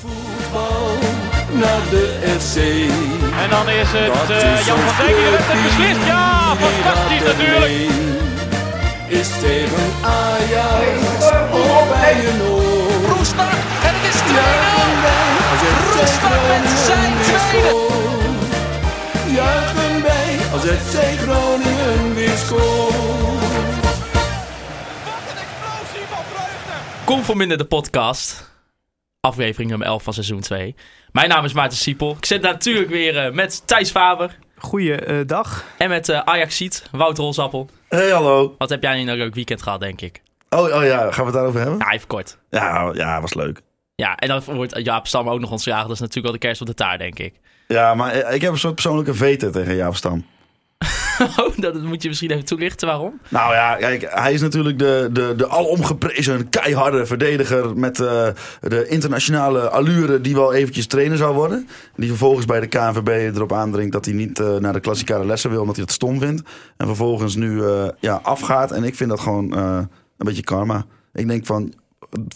voetbal naar de FC. En dan is het eh, is Jan van Dijk die de wedstrijd clubteam beslist. Ja, fantastisch natuurlijk. Is tegen Ajax of bij een oor. Roestak en het is 2-0. Juichen wij als FC Roestak met zijn weer tweede. scoort. Juichen wij als FC Groningen weer scoort. Kom voor minder de podcast. Aflevering nummer 11 van seizoen 2. Mijn naam is Maarten Siepel. Ik zit natuurlijk weer eh, met Thijs Faber. Goeiedag. En met eh Ajax Ziet, Wouter Rolsappel. Hey, hallo. Wat heb jij een leuk weekend gehad, denk ik? Oh, oh ja, gaan we het daarover hebben? Ja, even kort. Ja, ja, was leuk. Ja, en dan wordt Jaap Stam ook nog ontslagen. Dat is natuurlijk wel de kerst op de taart, denk ik. Ja, maar eh, ik heb een soort persoonlijke vete tegen Jaap Stam. Oh, dat moet je misschien even toelichten waarom. Nou ja, kijk, hij is natuurlijk de, de, de alomgeprezen keiharde verdediger met eh, de internationale allure die wel eventjes trainer zou worden. Die vervolgens bij de KNVB erop aandringt dat hij niet eh, naar de klassikale lessen wil, omdat hij het stom vindt. En vervolgens nu eh, ja, afgaat. En ik vind dat gewoon een beetje karma. Ik denk van,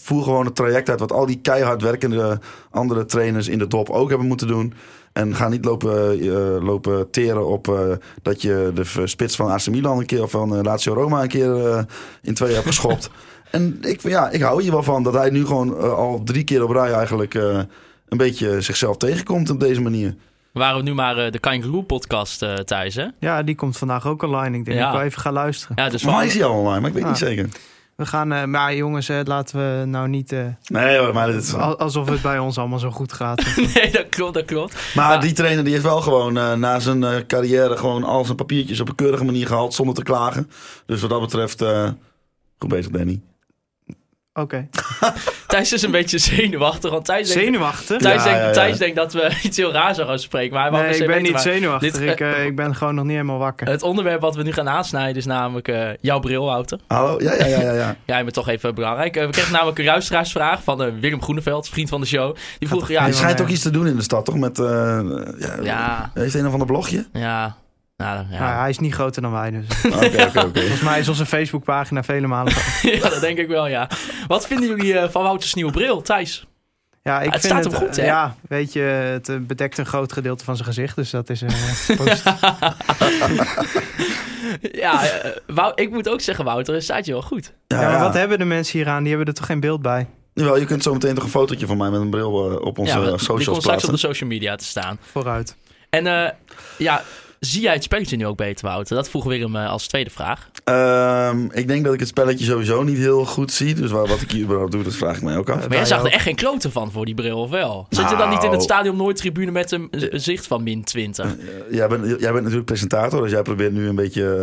voer gewoon het traject uit wat al die keihard werkende andere trainers in de top ook hebben moeten doen. En ga niet lopen, eh, lopen teren op eh, dat je de spits van AC Milan een keer of van eh, Lazio Roma een keer eh, in twee hebt geschopt. en ik, ja, ik hou hier wel van dat hij nu gewoon al drie keer op rij eigenlijk eh, een beetje zichzelf tegenkomt op deze manier. We waren nu maar eh, de Kangaroo podcast eh thuis, hè? Ja, die komt vandaag ook online. Ik denk Ja. dat ik wel even ga luisteren. Ja, dus mij is van... hij al online, maar ik weet Ah. niet zeker. We gaan, eh, maar jongens, eh, laten we nou niet... eh, Nee hoor, maar, dit is, al- alsof het bij ons allemaal zo goed gaat. Nee, dat klopt, dat klopt. maar die trainer die heeft wel gewoon eh, na zijn eh, carrière gewoon al zijn papiertjes op een keurige manier gehaald zonder te klagen. Dus wat dat betreft, eh, goed bezig Danny. Oké. Thijs is een beetje zenuwachtig, want Thijs denkt... Zenuwachtig? Thijs, Ja, denkt, ja, ja. Thijs denkt dat we iets heel raars gaan spreken. Maar hij Nee, se ik ben niet zenuwachtig. Dit- ik, eh, ik ben gewoon nog niet helemaal wakker. Het onderwerp wat we nu gaan aansnijden is namelijk eh, jouw bril, Wouter. Hallo? Ja, ja, ja, ja. ja. Jij bent toch even belangrijk. Eh, we kregen namelijk een luisteraarsvraag van Willem Groeneveld, vriend van de show. Die vroeg, ja, Hij schijnt ook iets te doen in de stad, toch? Met, eh, ja, ja, Heeft een of ander blogje? ja, nou, ja. Maar hij is niet groter dan wij, dus. Oké, oké, oké. Volgens mij is onze Facebookpagina vele malen... ja, dat denk ik wel, ja. Wat vinden jullie eh, van Wouters nieuwe bril, Thijs? Ja, ik Het vind staat het, hem goed, eh, hè? Ja, weet je, het eh, bedekt een groot gedeelte van zijn gezicht, dus dat is positief. ja, Wou- ik moet ook zeggen, Wouter, het staat je wel goed. Ja, maar wat hebben de mensen hier aan? Die hebben er toch geen beeld bij? Jawel, je kunt zo meteen toch een fotootje van mij met een bril op onze ja, die komt socials straks op plaatsen. de social media te staan. Vooruit. En eh, ja, zie jij het spelletje nu ook beter, Wouter? Dat vroeg Willem eh, als tweede vraag. Ehm, ik denk dat ik het spelletje sowieso niet heel goed zie. Dus wa- wat ik hier überhaupt doe, dat vraag ik mij ook af. Maar jij zag er echt geen kloten van voor die bril, of wel? Zat je dan niet in het Nou. stadion Noord-tribune met een een zicht van min 20? Eh, jij, bent, jij bent natuurlijk presentator, dus jij probeert nu een beetje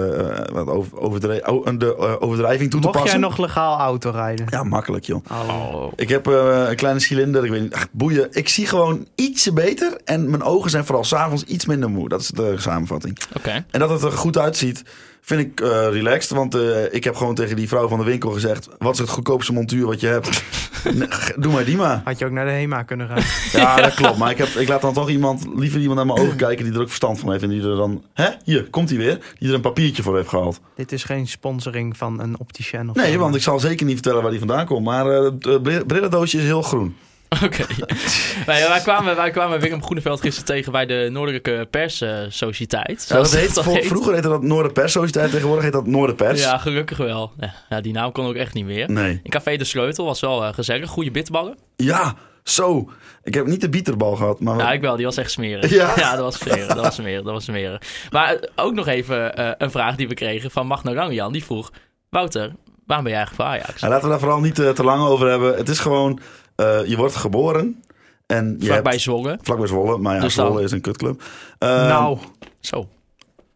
eh, wat over, overdre- de eh, overdrijving toe te Mocht passen. jij nog legaal auto rijden? Ja, makkelijk joh. Oh. Ik heb eh, een kleine cilinder, ik weet niet, ach, boeien. Ik zie gewoon ietsje beter en mijn ogen zijn vooral s'avonds iets minder moe. Dat is de samenvatting. Oké. En dat het er goed uitziet, vind ik eh, relaxed. Want eh, ik heb gewoon tegen die vrouw van de winkel gezegd... wat is het goedkoopste montuur wat je hebt? Doe maar die maar. Had je ook naar de HEMA kunnen gaan? Ja, dat klopt. Maar ik, heb, ik laat dan toch iemand, liever iemand naar mijn ogen kijken... die er ook verstand van heeft. En die er dan... Hè? Hier, komt hij weer. Die er een papiertje voor heeft gehaald. Dit is geen sponsoring van een opticien of Nee, zo. want ik zal zeker niet vertellen waar die vandaan komt. Maar eh, het bri- brillendoosje is heel groen. Oké. wij, wij, kwamen, wij kwamen Willem Groeneveld gisteren tegen bij de Noordelijke Pers eh, Sociëteit. Ja, dat zoals heet, Vroeger heette dat Noorderpers Sociëteit. Tegenwoordig heet dat Noorderpers. Ja, gelukkig wel. Ja, ja, die naam kon ook echt niet meer. Nee. In Café de Sleutel was wel eh, gezellig. Goede bitterballen. Ja, zo. Ik heb niet de bieterbal gehad, maar... Ja, ik wel. Die was echt smerig. Ja. dat was smerig. Dat was smerig. Dat was smerig. Maar eh, ook nog even eh, een vraag die we kregen van Magno Langejan. Die vroeg, Wouter, waarom ben jij eigenlijk voor Ajax? Ja, laten we daar vooral niet te lang over hebben. Het is gewoon, eh, je wordt geboren en je Vlakbij hebt... Zwolle. Vlakbij Zwolle, maar ja, Dus dan- Zwolle is een kutclub. Eh, nou, Zo.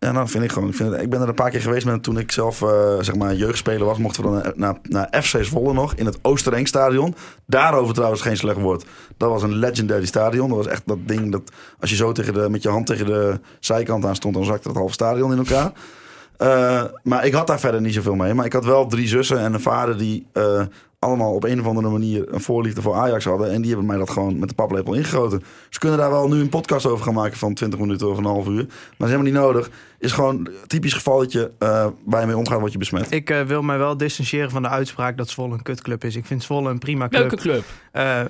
Ja, nou vind ik gewoon. Ik, vind het- ik ben er een paar keer geweest met, toen ik zelf eh, zeg maar jeugdspeler was. Mochten we dan naar, naar, naar FC Zwolle nog in het Oosterengstadion. Daarover trouwens geen slecht woord. Dat was een legendary stadion. Dat was echt dat ding dat als je zo tegen de, met je hand tegen de zijkant aan stond, dan zakte het halve stadion in elkaar. Maar ik had daar verder niet zoveel mee. Maar ik had wel drie zussen en een vader die allemaal op een of andere manier een voorliefde voor Ajax hadden. En die hebben mij dat gewoon met de paplepel ingegoten. Ze kunnen daar wel nu een podcast over gaan maken van 20 minuten of een half uur. Maar dat is helemaal niet nodig. Is gewoon een typisch gevalletje eh, waar je mee omgaat, word je besmet. ik eh, wil mij wel distancieren van de uitspraak dat Zwolle een kutclub is. Ik vind Zwolle een prima club. Leuke club. Eh,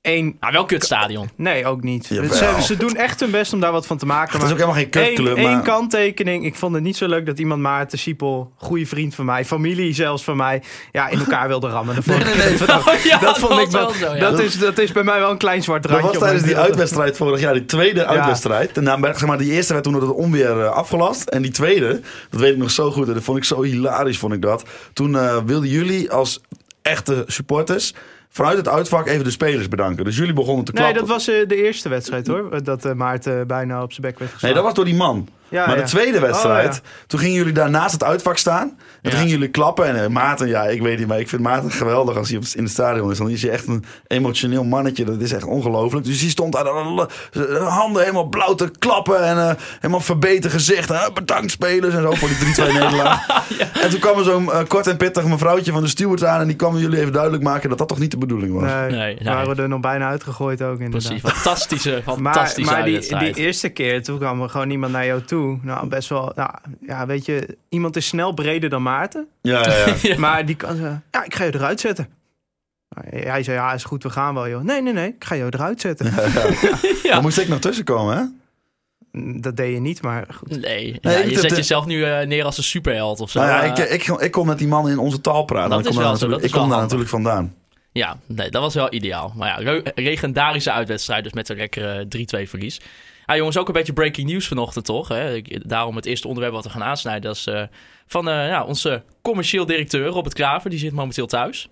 één... Maar wel kutstadion. Nee, ook niet. Jawel. Ze, ze doen echt hun best om daar wat van te maken. Het is ook helemaal geen kutclub, Eén maar... kanttekening. Ik vond het niet zo leuk dat iemand Maarten Siepel, goede vriend van mij, familie zelfs van mij, ja, in elkaar wilde rammen. Dat vond ik, dat, Oh, ja, dat vond was ik wel. zo, ja. dat, is, dat is bij mij wel een klein zwart Dat randje. was op tijdens die uitwedstrijd vorig jaar, die tweede uitwedstrijd. En dan, zeg maar, die eerste werd toen door het onweer eh, afgelast. En die tweede, dat weet ik nog zo goed. En dat vond ik zo hilarisch, vond ik dat. Toen eh, wilden jullie als echte supporters vanuit het uitvak even de spelers bedanken. Dus jullie begonnen te Nee, klappen. dat was eh, de eerste wedstrijd hoor. Dat eh, Maarten bijna op zijn bek werd Nee, geslagen. dat was door die man. Ja, maar ja. de tweede wedstrijd, Oh, toen gingen jullie daar naast het uitvak staan. En Ja. toen gingen jullie klappen. En eh, Maarten, ja, ik weet niet, maar ik vind Maarten geweldig als hij op, in het stadion is. Dan is hij echt een emotioneel mannetje. Dat is echt ongelooflijk. Dus die stond daar de handen helemaal blauw te klappen. En eh, helemaal verbeten gezicht. Eh, bedankt spelers en zo voor die 3-2 nederlaag. En toen kwam er zo'n eh, kort en pittig mevrouwtje van de stewards aan. En die kwam jullie even duidelijk maken dat dat toch niet de bedoeling was. Nee, Nee, nee. waren we er nog bijna uitgegooid ook inderdaad. Precies. Fantastische, Maar, fantastische maar die, uitwedstrijd. die eerste keer, toen kwam er gewoon iemand naar jou toe. Nou, best wel, nou, ja, weet je, iemand is snel breder dan Maarten. Ja, ja, ja. Ja. Maar die kan zeggen, ja, ik ga je eruit zetten. Nou, Hij zei, ja, is goed, we gaan wel, joh. Nee, nee, nee, ik ga je eruit zetten. Ja. Dan moest ik nog tussenkomen, hè? Dat deed je niet, maar goed. Nee, Nee, ja, ik- je zet jezelf nu eh, neer als een superheld of zo. Nou ja, Eh, ik, ik, ik kon met die man in onze taal praten. Dat ik is kom wel daar zo, natuurlijk, dat is ik kom wel daar handig. natuurlijk vandaan. Ja, nee, dat was wel ideaal. Maar ja, legendarische uitwedstrijd, dus met een lekkere 3-2 verlies. Ja, jongens, ook een beetje breaking news vanochtend, toch? Hè? Daarom het eerste onderwerp wat we gaan aansnijden, dat is eh, van eh, ja, onze commercieel directeur Robert Kraver. Die zit momenteel thuis.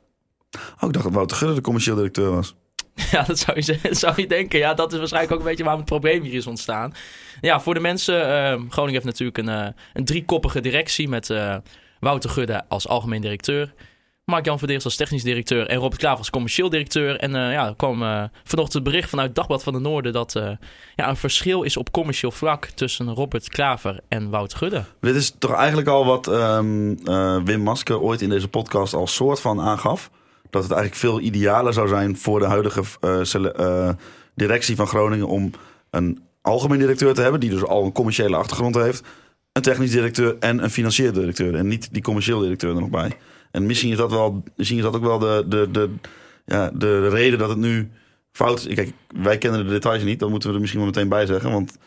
Oh, ik dacht dat Wouter Gudde de commercieel directeur was. Ja, dat zou je, zou je denken. Ja, dat is waarschijnlijk ook een beetje waarom het probleem hier is ontstaan. Ja, voor de mensen, eh, Groningen heeft natuurlijk een, eh, een driekoppige directie met Wouter Gudde als algemeen directeur. Mark-Jan Verdeers als technisch directeur en Robert Klaver als commercieel directeur. En eh, ja, er kwam eh, vanochtend het bericht vanuit Dagblad van de Noorden dat eh, ja, een verschil is op commercieel vlak tussen Robert Klaver en Wouter Gudde. Dit is toch eigenlijk al wat ehm, eh, Wim Maske ooit in deze podcast al soort van aangaf. Dat het eigenlijk veel idealer zou zijn voor de huidige directie van Groningen om een algemeen directeur te hebben, die dus al een commerciële achtergrond heeft, een technisch directeur en een financieel directeur. En niet die commercieel directeur er nog bij. En misschien is dat, wel, misschien is dat ook wel de, de, de, ja, de reden dat het nu fout is. Kijk, wij kennen de details niet, dat moeten we er misschien wel meteen bij zeggen. Want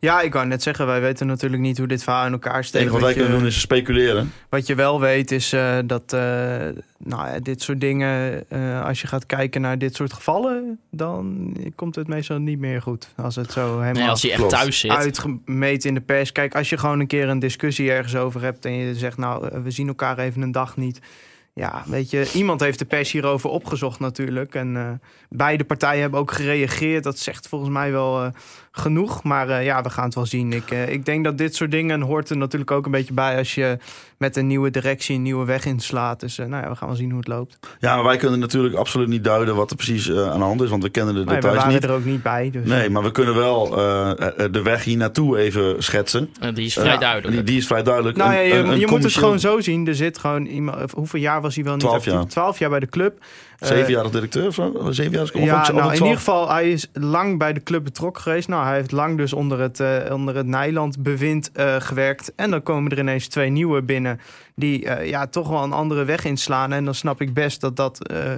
Ja, ik wou net zeggen, wij weten natuurlijk niet hoe dit verhaal in elkaar het steekt. enige wat wij je- kunnen doen is speculeren. Wat je wel weet is eh, dat eh, nou ja, dit soort dingen, eh, als je gaat kijken naar dit soort gevallen, dan komt het meestal niet meer goed. Als het zo helemaal Nee, als hij echt thuis zit. uitgemeten in de pers. Kijk, als je gewoon een keer een discussie ergens over hebt en je zegt, nou, we zien elkaar even een dag niet. Ja, weet je, iemand heeft de pers hierover opgezocht natuurlijk. En eh, beide partijen hebben ook gereageerd. Dat zegt volgens mij wel eh, genoeg. Maar eh, ja, we gaan het wel zien. Ik, eh, ik denk dat dit soort dingen hoort er natuurlijk ook een beetje bij als je met een nieuwe directie een nieuwe weg inslaat. Dus eh, nou ja, we gaan wel zien hoe het loopt. Ja, maar wij kunnen natuurlijk absoluut niet duiden wat er precies aan de hand is, want we kennen de Maar ja, we details waren niet. er ook niet bij. Dus, Nee, maar we kunnen wel de weg hier naartoe even schetsen. Die is vrij duidelijk. Die, die is vrij duidelijk. Nou ja, je, een- je een moet het gewoon zo zien. Er zit gewoon iemand. Hoeveel jaar was hij wel niet? 12 actief? jaar. 12 jaar bij de club. Eh, Zevenjarig directeur of zo? Zevenjarig of Ja, of- of nou, in twaalf? ieder geval, hij is lang bij de club betrokken geweest. Nou, hij heeft lang dus onder het, eh onder het Nijland-bewind eh, gewerkt. En dan komen er ineens twee nieuwe binnen die eh, ja, toch wel een andere weg inslaan. En dan snap ik best dat dat eh,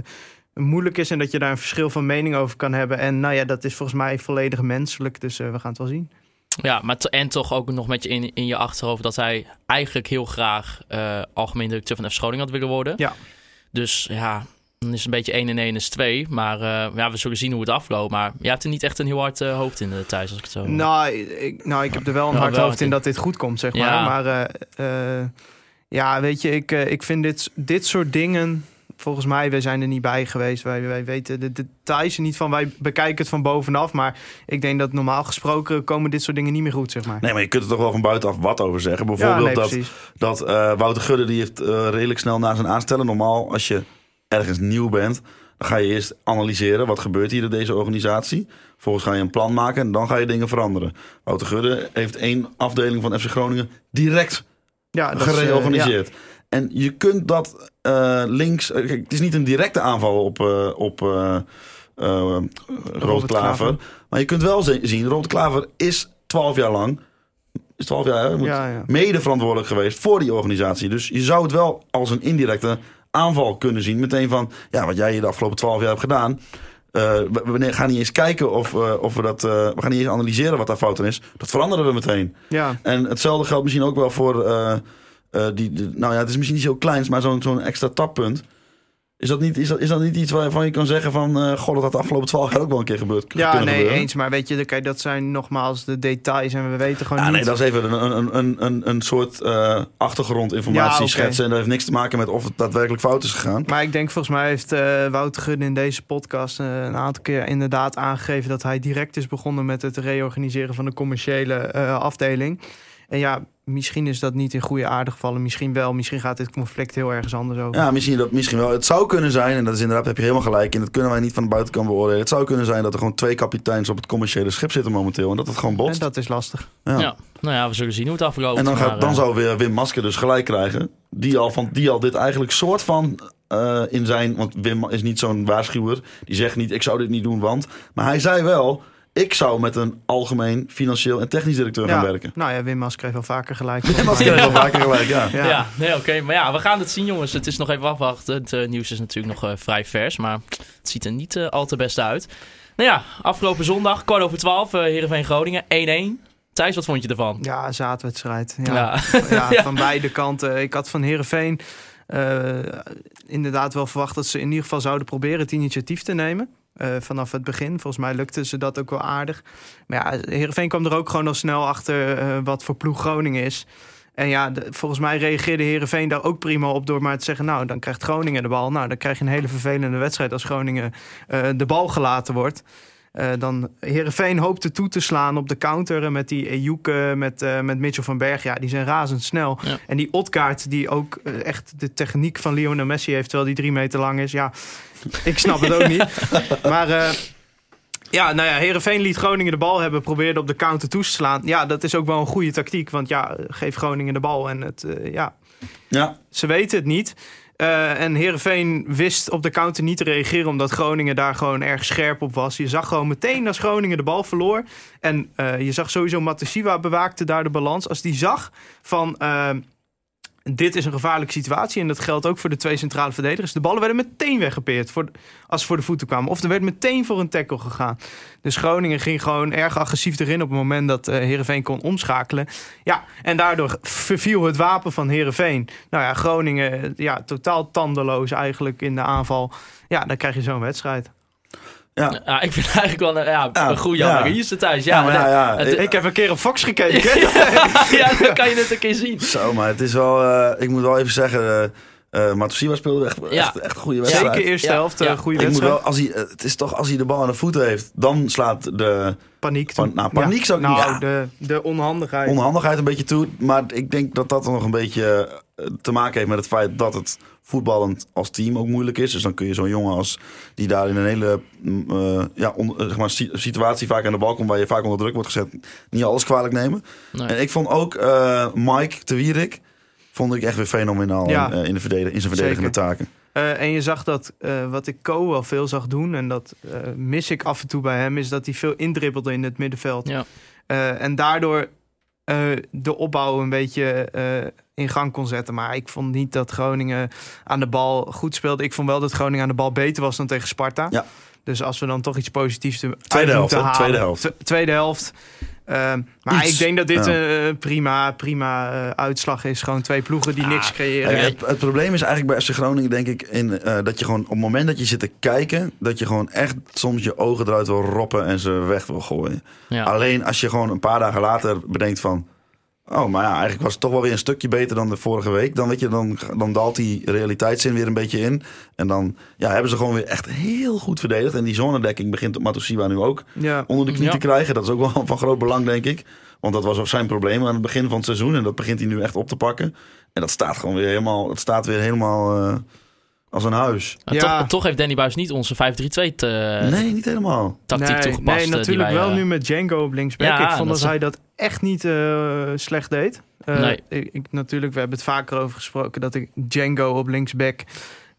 moeilijk is en dat je daar een verschil van mening over kan hebben. En nou ja, dat is volgens mij volledig menselijk. Dus eh, we gaan het wel zien. Ja, maar en toch ook nog met je in, in je achterhoofd dat hij eigenlijk heel graag eh, algemeen directeur van FC Groningen had willen worden. Ja. Dus ja, dan is het een beetje 1 en 1 is 2. Maar eh, ja, we zullen zien hoe het afloopt. Maar je hebt er niet echt een heel hard eh, hoofd in de thuis, als ik het zo... Nou ik, nou, ik heb er wel een Ja, hard wel hoofd in dat dit goed komt, zeg maar. Ja. Maar eh, eh, ja, weet je, ik, eh, ik vind dit, dit soort dingen... Volgens mij, wij zijn er niet bij geweest. Wij, wij weten de details er niet van. Wij bekijken het van bovenaf. Maar ik denk dat normaal gesproken komen dit soort dingen niet meer goed, zeg maar. Nee, maar je kunt er toch wel van buitenaf wat over zeggen. ja, Bijvoorbeeld nee, dat, dat eh, Wouter Gudde die heeft eh, redelijk snel na zijn aanstellen. Normaal, als je ergens nieuw bent, dan ga je eerst analyseren. Wat gebeurt hier in deze organisatie? Vervolgens ga je een plan maken en dan ga je dingen veranderen. Wouter Gudde heeft één afdeling van FC Groningen direct Ja, dat is, eh, gereorganiseerd. En je kunt dat eh, links... eh, kijk, het is niet een directe aanval op, eh op Robert Klaver. Maar je kunt wel zi- zien, Robert Klaver is 12 jaar lang... Is 12 jaar, hè? Moet- Ja, ja. Mede verantwoordelijk geweest voor die organisatie. Dus je zou het wel als een indirecte aanval kunnen zien. Meteen van, ja, wat jij hier de afgelopen 12 jaar hebt gedaan... eh, we, we gaan niet eens kijken of, eh, of we dat... eh, we gaan niet eens analyseren wat daar fout in is. Dat veranderen we meteen. Ja, En hetzelfde geldt misschien ook wel voor... die, die- nou ja, het is misschien niet zo kleins, maar zo'n zo'n extra tappunt. Is dat, niet, is, dat, is dat niet iets waarvan je kan zeggen van... eh goh, dat had de afgelopen 12 jaar ook wel een keer gebeurd ja nee, gebeuren? eens. Maar weet je, kijk, dat zijn nogmaals de details. En we weten gewoon Ja, niet... nee, dat is even een, een, een, een, soort eh, achtergrondinformatie Ja, schetsen. En dat heeft niks te maken met of het daadwerkelijk fout is gegaan. Maar ik denk volgens mij heeft eh Wouter Gudde in deze podcast een aantal keer inderdaad aangegeven dat hij direct is begonnen met het reorganiseren van de commerciële afdeling. En ja, misschien is dat niet in goede aarde gevallen. Misschien wel. Misschien gaat dit conflict heel ergens anders over. Ja, misschien, dat, misschien wel. Het zou kunnen zijn, en dat is inderdaad, heb je helemaal gelijk in. Dat kunnen wij niet van de buitenkant beoordelen. Het zou kunnen zijn dat er gewoon twee kapiteins op het commerciële schip zitten momenteel. En dat het gewoon en botst. dat is lastig. Ja. Ja. Nou ja, we zullen zien hoe het afloopt. En dan, gaat, dan eh, zou weer Wim Masker dus gelijk krijgen. Die al, van, die al dit eigenlijk soort van eh, in zijn... Want Wim is niet zo'n waarschuwer. Die zegt niet, ik zou dit niet doen, want... Maar hij zei wel, ik zou met een algemeen financieel en technisch directeur gaan werken. Nou ja, Wim Masker heeft wel vaker gelijk. Wim Masker heeft wel vaker gelijk, ja. Ja. Ja, nee, oké. Maar ja, we gaan het zien, jongens. Het is nog even afwachten. Het eh, nieuws is natuurlijk nog eh, vrij vers, maar het ziet er niet eh, al te best uit. Nou ja, afgelopen zondag, kwart over twaalf, eh Heerenveen Groningen, 1-1. Thijs, wat vond je ervan? Ja, zaadwedstrijd. Ja. Ja. Ja, Ja. van beide kanten. Ik had van Herenveen inderdaad wel verwacht dat ze in ieder geval zouden proberen het initiatief te nemen. Eh, vanaf het begin. Volgens mij lukte ze dat ook wel aardig. Maar ja, Herenveen kwam er ook gewoon al snel achter eh, wat voor ploeg Groningen is. En ja, volgens mij reageerde Herenveen daar ook prima op door maar te zeggen: Nou, dan krijgt Groningen de bal. Nou, dan krijg je een hele vervelende wedstrijd als Groningen eh, de bal gelaten wordt. Eh, dan Herenveen hoopte toe te slaan op de counter met die Ejuke, met, eh, met Mitchell van Berg. Ja, die zijn razendsnel. Ja. En die Otkaart, die ook eh, echt de techniek van Lionel Messi heeft, terwijl die drie meter lang is. Ja, ik snap het ook niet. Maar eh, ja, nou ja, Herenveen liet Groningen de bal hebben, probeerde op de counter toe te slaan. Ja, dat is ook wel een goede tactiek, want ja, geef Groningen de bal en het, eh, ja, Ja, ze weten het niet. Eh, en Herenveen wist op de counter niet te reageren, omdat Groningen daar gewoon erg scherp op was. Je zag gewoon meteen als Groningen de bal verloor. En eh, je zag sowieso Matasiwa bewaakte daar de balans. Als die zag van. Eh, dit is een gevaarlijke situatie en dat geldt ook voor de twee centrale verdedigers. De ballen werden meteen weggepeerd voor, als ze voor de voeten kwamen. Of er werd meteen voor een tackle gegaan. Dus Groningen ging gewoon erg agressief erin op het moment dat eh Heerenveen kon omschakelen. Ja, en daardoor verviel het wapen van Heerenveen. Nou ja, Groningen ja, totaal tandeloos eigenlijk in de aanval. Ja, dan krijg je zo'n wedstrijd. Ja. Ja, ik vind eigenlijk wel een, ja, Ja, een goede ja. analyse Hier is het thuis. Ja, Ja, maar ja, ja. het- Ik heb een keer op Fox gekeken. ja, dan kan je het een keer zien. Zo, maar het is wel... eh, ik moet wel even zeggen... eh eh, Matusiwa speelde echt, Ja. echt, echt een goede wedstrijd. Zeker eerste Ja, helft, eh, ja. goede Ik moet wedstrijd. wel, als hij, eh, het is toch als hij de bal aan de voeten heeft, dan slaat de Paniek. Pan- nou, paniek zou ik nou, niet- ja. de, de onhandigheid. onhandigheid een beetje toe. Maar ik denk dat dat er nog een beetje eh, te maken heeft met het feit dat het voetballend als team ook moeilijk is. Dus dan kun je zo'n jongen als die daar in een hele mm, eh, ja, on- eh, zeg maar, si- situatie vaak aan de bal komt waar je vaak onder druk wordt gezet, niet alles kwalijk nemen. Nee. En ik vond ook eh, Mike de Wierik vond ik echt weer fenomenaal Ja. in, in, de in zijn verdedigende taken. Eh, en je zag dat, eh, wat ik Co wel veel zag doen, en dat eh, mis ik af en toe bij hem, is dat hij veel indribbelde in het middenveld. Ja. Eh, en daardoor eh, de opbouw een beetje eh, in gang kon zetten. Maar ik vond niet dat Groningen aan de bal goed speelde. Ik vond wel dat Groningen aan de bal beter was dan tegen Sparta. Ja. Dus als we dan toch iets positiefs te, uit Tweede helft, moeten halen. Tweede helft. Tw- tweede helft. Ehm, maar Iets, ik denk dat dit ja. een eh, prima, prima eh, uitslag is. Gewoon twee ploegen die niks creëren. Het, het probleem is eigenlijk bij FC Groningen, denk ik, in, eh, dat je gewoon op het moment dat je zit te kijken, dat je gewoon echt soms je ogen eruit wil roppen en ze weg wil gooien. Ja. Alleen als je gewoon een paar dagen later bedenkt van, oh, maar ja, eigenlijk was het toch wel weer een stukje beter dan de vorige week. Dan weet je, dan, dan daalt die realiteitszin weer een beetje in. En dan ja, hebben ze gewoon weer echt heel goed verdedigd. En die zonnedekking begint Matusiwa nu ook Ja. onder de knie Ja. te krijgen. Dat is ook wel van groot belang, denk ik. Want dat was ook zijn probleem aan het begin van het seizoen. En dat begint hij nu echt op te pakken. En dat staat gewoon weer helemaal, het staat weer helemaal eh, als een huis. Ja. toch, toch heeft Danny Buis niet onze 5-3-2 te- nee, niet helemaal. tactiek nee, toegepast. Nee, eh, natuurlijk wij, wel eh, nu met Django op linksback. Ja, ik vond dat hij dat echt niet eh, slecht deed. Eh, Nee. ik, ik- natuurlijk, we hebben het vaker over gesproken dat ik Django op linksback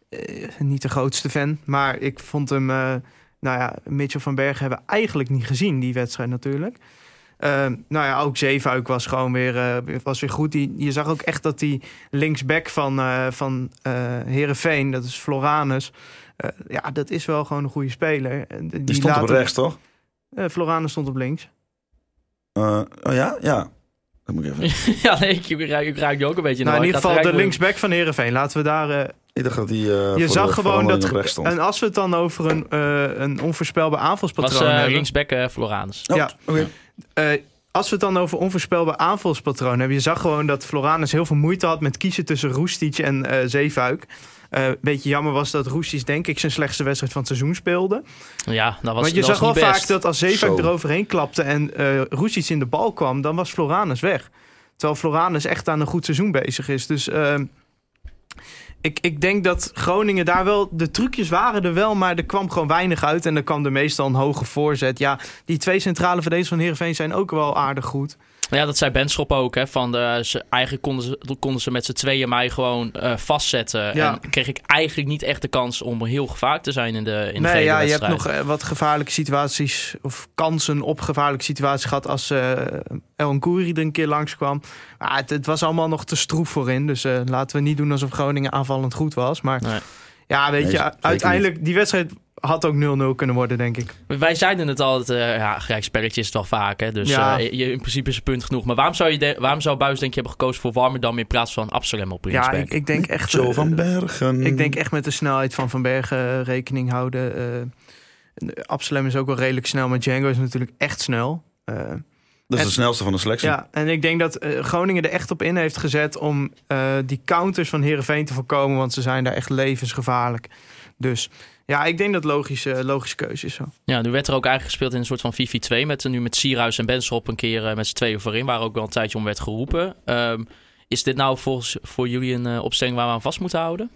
eh, niet de grootste fan. Maar ik vond hem, eh, nou ja, Mitchell van Bergen hebben we eigenlijk niet gezien, die wedstrijd natuurlijk. Eh, nou ja, ook Zeefuik was gewoon weer, eh, was weer goed. Die, je zag ook echt dat die linksback van, eh van eh Heerenveen, dat is Floranus... Eh, ja, dat is wel gewoon een goede speler. Die, Die stond op rechts, toch? Eh, Florane stond op links. Eh, oh ja? Ja. Dat moet ik even... ja, nee, ik, ik, ruik- ik ruik je ook een beetje Nou, in de ieder geval de linksback van Herenveen. Laten we daar. eh, Ik dacht dat hij eh, je zag de- gewoon dat. op rechts stond. En als we het dan over een, eh, een onvoorspelbaar was aanvalspatroon eh, hebben. linksback eh, Floranus. Oh, ja. oké. Eh, als we het dan over onvoorspelbaar aanvalspatroon hebben. Je zag gewoon dat Floranus heel veel moeite had met kiezen tussen Roestic en eh Zeefuik. Eh beetje jammer was dat Roestic denk ik zijn slechtste wedstrijd van het seizoen speelde. Ja, dat was Want je dat zag wel vaak dat als Zeefuik Zo. eroverheen klapte en eh Roestic in de bal kwam, dan was Floranus weg. Terwijl Floranus echt aan een goed seizoen bezig is. Dus ehm, ik, ik denk dat Groningen daar wel... De trucjes waren er wel, maar er kwam gewoon weinig uit. En er kwam er meestal een hoge voorzet. Ja, die twee centrale verdedigers van Heerenveen zijn ook wel aardig goed. Ja, dat zei Benschop ook. Hè, van de, ze, eigenlijk konden ze, konden ze met z'n tweeën mij gewoon eh, vastzetten. Ja. En kreeg ik eigenlijk niet echt de kans om heel gevaarlijk te zijn in de, in de nee, ja, je hebt nog eh, wat gevaarlijke situaties... of kansen op gevaarlijke situaties gehad... als eh El er een keer langskwam. Maar het, het was allemaal nog te stroef voorin. Dus eh, laten we niet doen alsof Groningen aanvallend goed was. Maar Nee. ja, weet Nee, je, uiteindelijk... die wedstrijd had ook 0-0 kunnen worden, denk ik. Wij zeiden het altijd, eh ja, is het wel vaak. Hè, dus Ja. eh, je, in principe is het punt genoeg. Maar waarom zou, je de- waarom zou Buis denk je hebben gekozen voor Warmerdam in plaats van Absalem op Ja, ik, ik denk echt... Joe eh, van Bergen. Ik denk echt met de snelheid van Van Bergen rekening houden. Eh Absalem is ook wel redelijk snel, maar Django is natuurlijk echt snel. Eh, Dat is en- de snelste van de selectie. ja, en ik denk dat Groningen er echt op in heeft gezet om eh, die counters van Herenveen te voorkomen, want ze zijn daar echt levensgevaarlijk. Dus ja, ik denk dat logische, logische keuze is zo. Ja, nu werd er ook eigenlijk gespeeld in een soort van 4-4-2. Met, nu met Sierhuis en Benschop een keer eh, met z'n tweeën voorin. Waar ook wel een tijdje om werd geroepen. Ehm, is dit nou volgens, voor jullie een eh, opstelling waar we aan vast moeten houden?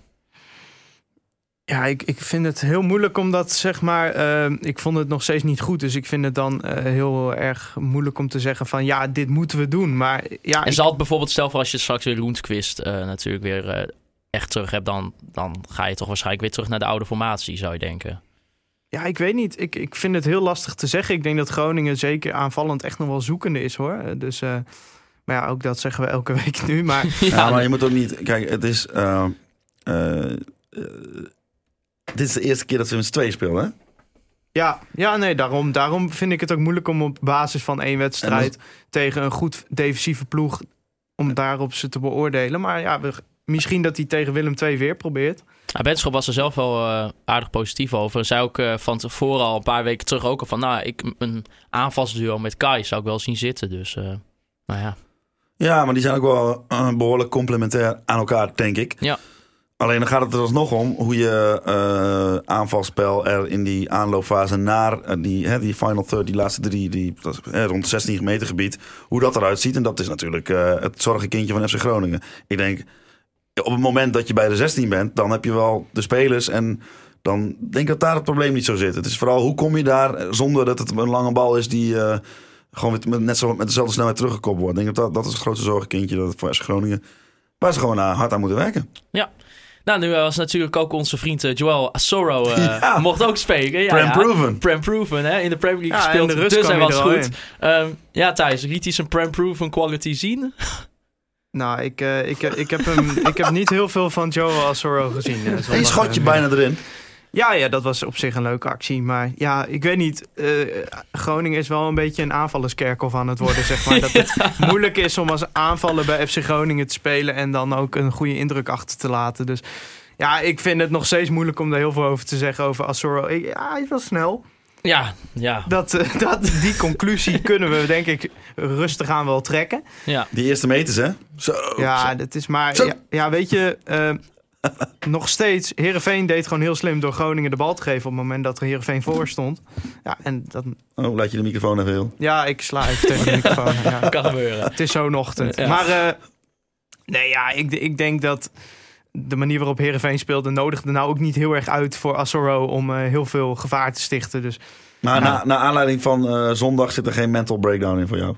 Ja, ik, ik vind het heel moeilijk omdat, zeg maar, eh, ik vond het nog steeds niet goed. Dus ik vind het dan eh, heel erg moeilijk om te zeggen van, ja, dit moeten we doen. Maar ja, En zal het bijvoorbeeld, stel voor als je straks weer Loensquist eh natuurlijk weer eh, echt terug hebt. Dan, dan ga je toch waarschijnlijk weer terug naar de oude formatie, zou je denken. Ja, ik weet niet. Ik, ik vind het heel lastig te zeggen. Ik denk dat Groningen zeker aanvallend echt nog wel zoekende is hoor. Eh, Dus, eh, maar ja, ook dat zeggen we elke week nu. Maar Ja, maar je moet ook niet... Kijk, het is... eh, dit is de eerste keer dat ze met z'n tweeën spelen, hè? ja, ja nee, daarom, daarom vind ik het ook moeilijk om op basis van één wedstrijd tegen een goed defensieve ploeg om daarop ze te beoordelen. Maar ja, we, misschien dat hij tegen Willem II weer probeert. Benschop was er zelf wel eh, aardig positief over. Zei ook eh, van tevoren al een paar weken terug ook al van... Nou, ik, een aanvalsduo met Kai zou ik wel zien zitten. Dus, eh, nou ja. Ja, maar die zijn ook wel eh, behoorlijk complementair aan elkaar, denk ik. Ja. Alleen dan gaat het er alsnog om hoe je eh, aanvalspel er in die aanloopfase naar die, hè, die final third, die laatste drie, die, dat is, hè, rond 16 meter gebied, hoe dat eruit ziet. En dat is natuurlijk eh, het zorgenkindje van FC Groningen. Ik denk, op het moment dat je bij de 16 bent, dan heb je wel de spelers en dan denk ik dat daar het probleem niet zo zit. Het is vooral hoe kom je daar eh, zonder dat het een lange bal is die eh, gewoon weer met, net zo met dezelfde snelheid teruggekoppeld wordt. Ik denk dat dat, dat is het grootste zorgenkindje dat het voor Groningen, waar ze gewoon eh, hard aan moeten werken. Nou, nu was natuurlijk ook onze vriend eh, Joel Asoro eh, Ja. mocht ook spelen. Ja, Prem ja. proven. Prem proven, hè? In de Premier League Ja, gespeeld, de rust dus hij was goed. Ehm, ja, Thijs, liet hij zijn Prem proven quality zien? Nou, ik, eh, ik, ik, heb hem, ik heb niet heel veel van Joe Asoro gezien. eh, zondag, je eh, bijna erin. Ja, ja, dat was op zich een leuke actie. Maar ja, ik weet niet. eh, Groningen is wel een beetje een aanvallerskerkel aan het worden, zeg maar. Dat het moeilijk is om als aanvaller bij FC Groningen te spelen... en dan ook een goede indruk achter te laten. Dus ja, ik vind het nog steeds moeilijk om daar heel veel over te zeggen over Asoro. Ja, hij is wel snel. Ja, ja, Dat, eh, dat, die conclusie kunnen we, denk ik, rustig aan wel trekken. ja. Die eerste meters, hè? Zo. Ja, dat is maar. Ja, ja, weet je, eh, nog steeds. Herenveen deed gewoon heel slim door Groningen de bal te geven op het moment dat er Herenveen voor stond. Ja, en dan. Oh, laat je de microfoon even heel. Ja, ik sla even tegen de microfoon. Ja. Kan gebeuren. Het is zo'n ochtend. Ja. Maar eh, nee, ja, ik, ik denk dat de manier waarop Herenveen speelde nodigde nou ook niet heel erg uit voor Assoro om eh, heel veel gevaar te stichten. Dus Maar na, na aanleiding van eh, zondag zit er geen mental breakdown in voor jou.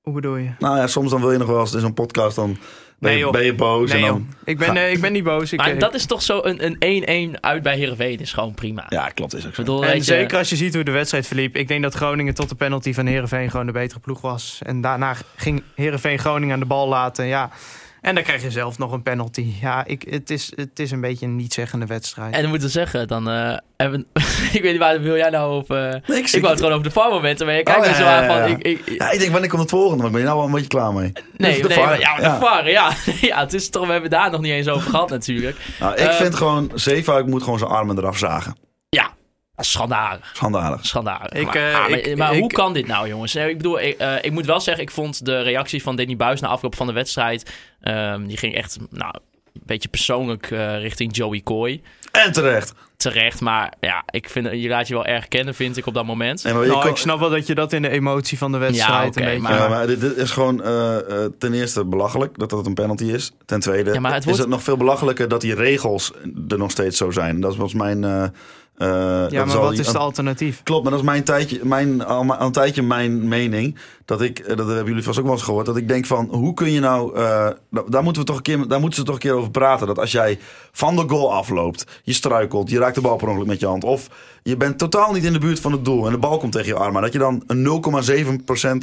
hoe bedoel je? Nou ja, soms dan wil je nog wel eens in zo'n podcast, dan ben, Nee, je, ben je boos. Nee, en joh. dan... Ik ben, eh, ik ben niet boos. Ik, Maar dat is toch zo een een 1-1 uit bij Heerenveen is gewoon prima. Ja, klopt, is ook Ik zo. bedoel, En je, zeker als je ziet hoe de wedstrijd verliep. Ik denk dat Groningen tot de penalty van Herenveen gewoon de betere ploeg was. En daarna ging Herenveen Groningen aan de bal laten. Ja, En dan krijg je zelf nog een penalty. Ja, ik, het, is, het is een beetje een niet-zeggende wedstrijd. En we moeten zeggen, dan eh, hebben ik weet niet waar wil jij nou op. eh, Nee, ik wou het gewoon over de VAR-momenten, maar je kijkt Oh, er zo aan van. Ik, ik, Ja, ik denk, wanneer komt het volgende? Maar ik ben je nou wel een beetje klaar mee. nee, de nee, maar, ja, maar ja. de VAR, ja. ja, het is toch, we hebben daar nog niet eens over gehad natuurlijk. Nou, ik Eh, vind gewoon, Zeefuik moet gewoon zijn armen eraf zagen. Ja, schandalig. Schandalig. Schandalig. Ik, maar eh, ah, maar, ik- maar hoe ik- kan dit nou, jongens? Ik bedoel, ik, eh, ik moet wel zeggen, ik vond de reactie van Danny Buis na afloop van de wedstrijd... ehm, die ging echt, nou, een beetje persoonlijk eh, richting Joey Coy. En terecht. Terecht, maar ja, ik vind, je laat je wel erg kennen, vind ik, op dat moment. Je Nou, kan- ik snap wel dat je dat in de emotie van de wedstrijd oké, een beetje... maar- Ja, maar dit, dit is gewoon eh, eh, ten eerste belachelijk dat dat een penalty is. Ten tweede Ja, maar het is wordt- het nog veel belachelijker dat die regels er nog steeds zo zijn. Dat was mijn... eh, eh, ja, maar wat is het alternatief? Klopt, maar dat is mijn tijdje, mijn, al, een tijdje mijn mening. Dat ik, eh, dat hebben jullie vast ook wel eens gehoord. Dat ik denk van, hoe kun je nou... eh, da- daar, moeten we toch een keer, daar moeten ze toch een keer over praten. Dat als jij van de goal afloopt, je struikelt, je raakt de bal per ongeluk met je hand. Of je bent totaal niet in de buurt van het doel en de bal komt tegen je arm. Maar dat je dan een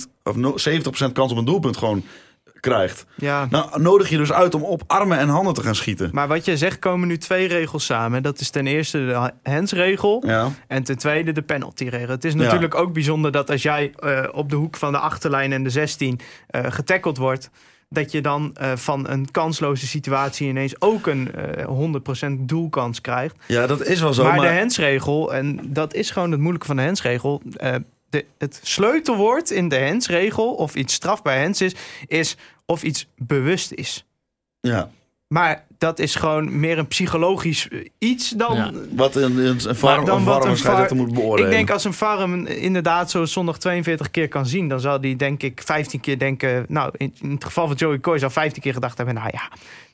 0,7% of 0 70% kans op een doelpunt gewoon krijgt. Ja, Nou, nodig je dus uit om op armen en handen te gaan schieten. maar wat je zegt komen nu twee regels samen. Dat is ten eerste de handsregel Ja. en ten tweede de penaltyregel. Het is Ja. natuurlijk ook bijzonder dat als jij eh, op de hoek van de achterlijn en de 16 eh getackeld wordt... dat je dan eh, van een kansloze situatie ineens ook een eh 100% doelkans krijgt. ja, dat is wel zo. maar, maar de hensregel, en dat is gewoon het moeilijke van de hensregel. eh, de, het sleutelwoord in de hensregel, of iets strafbaar hens is, is of iets bewust is. ja. Maar dat is gewoon meer een psychologisch eh, iets dan. Ja. Wat een, een, een VAR, dan wat een VAR moet beoordelen. Ik denk als een VAR hem inderdaad zo zondag 42 keer kan zien, dan zal die denk ik 15 keer denken. Nou, in, in het geval van Joey Coy zou 15 keer gedacht hebben: nou ja,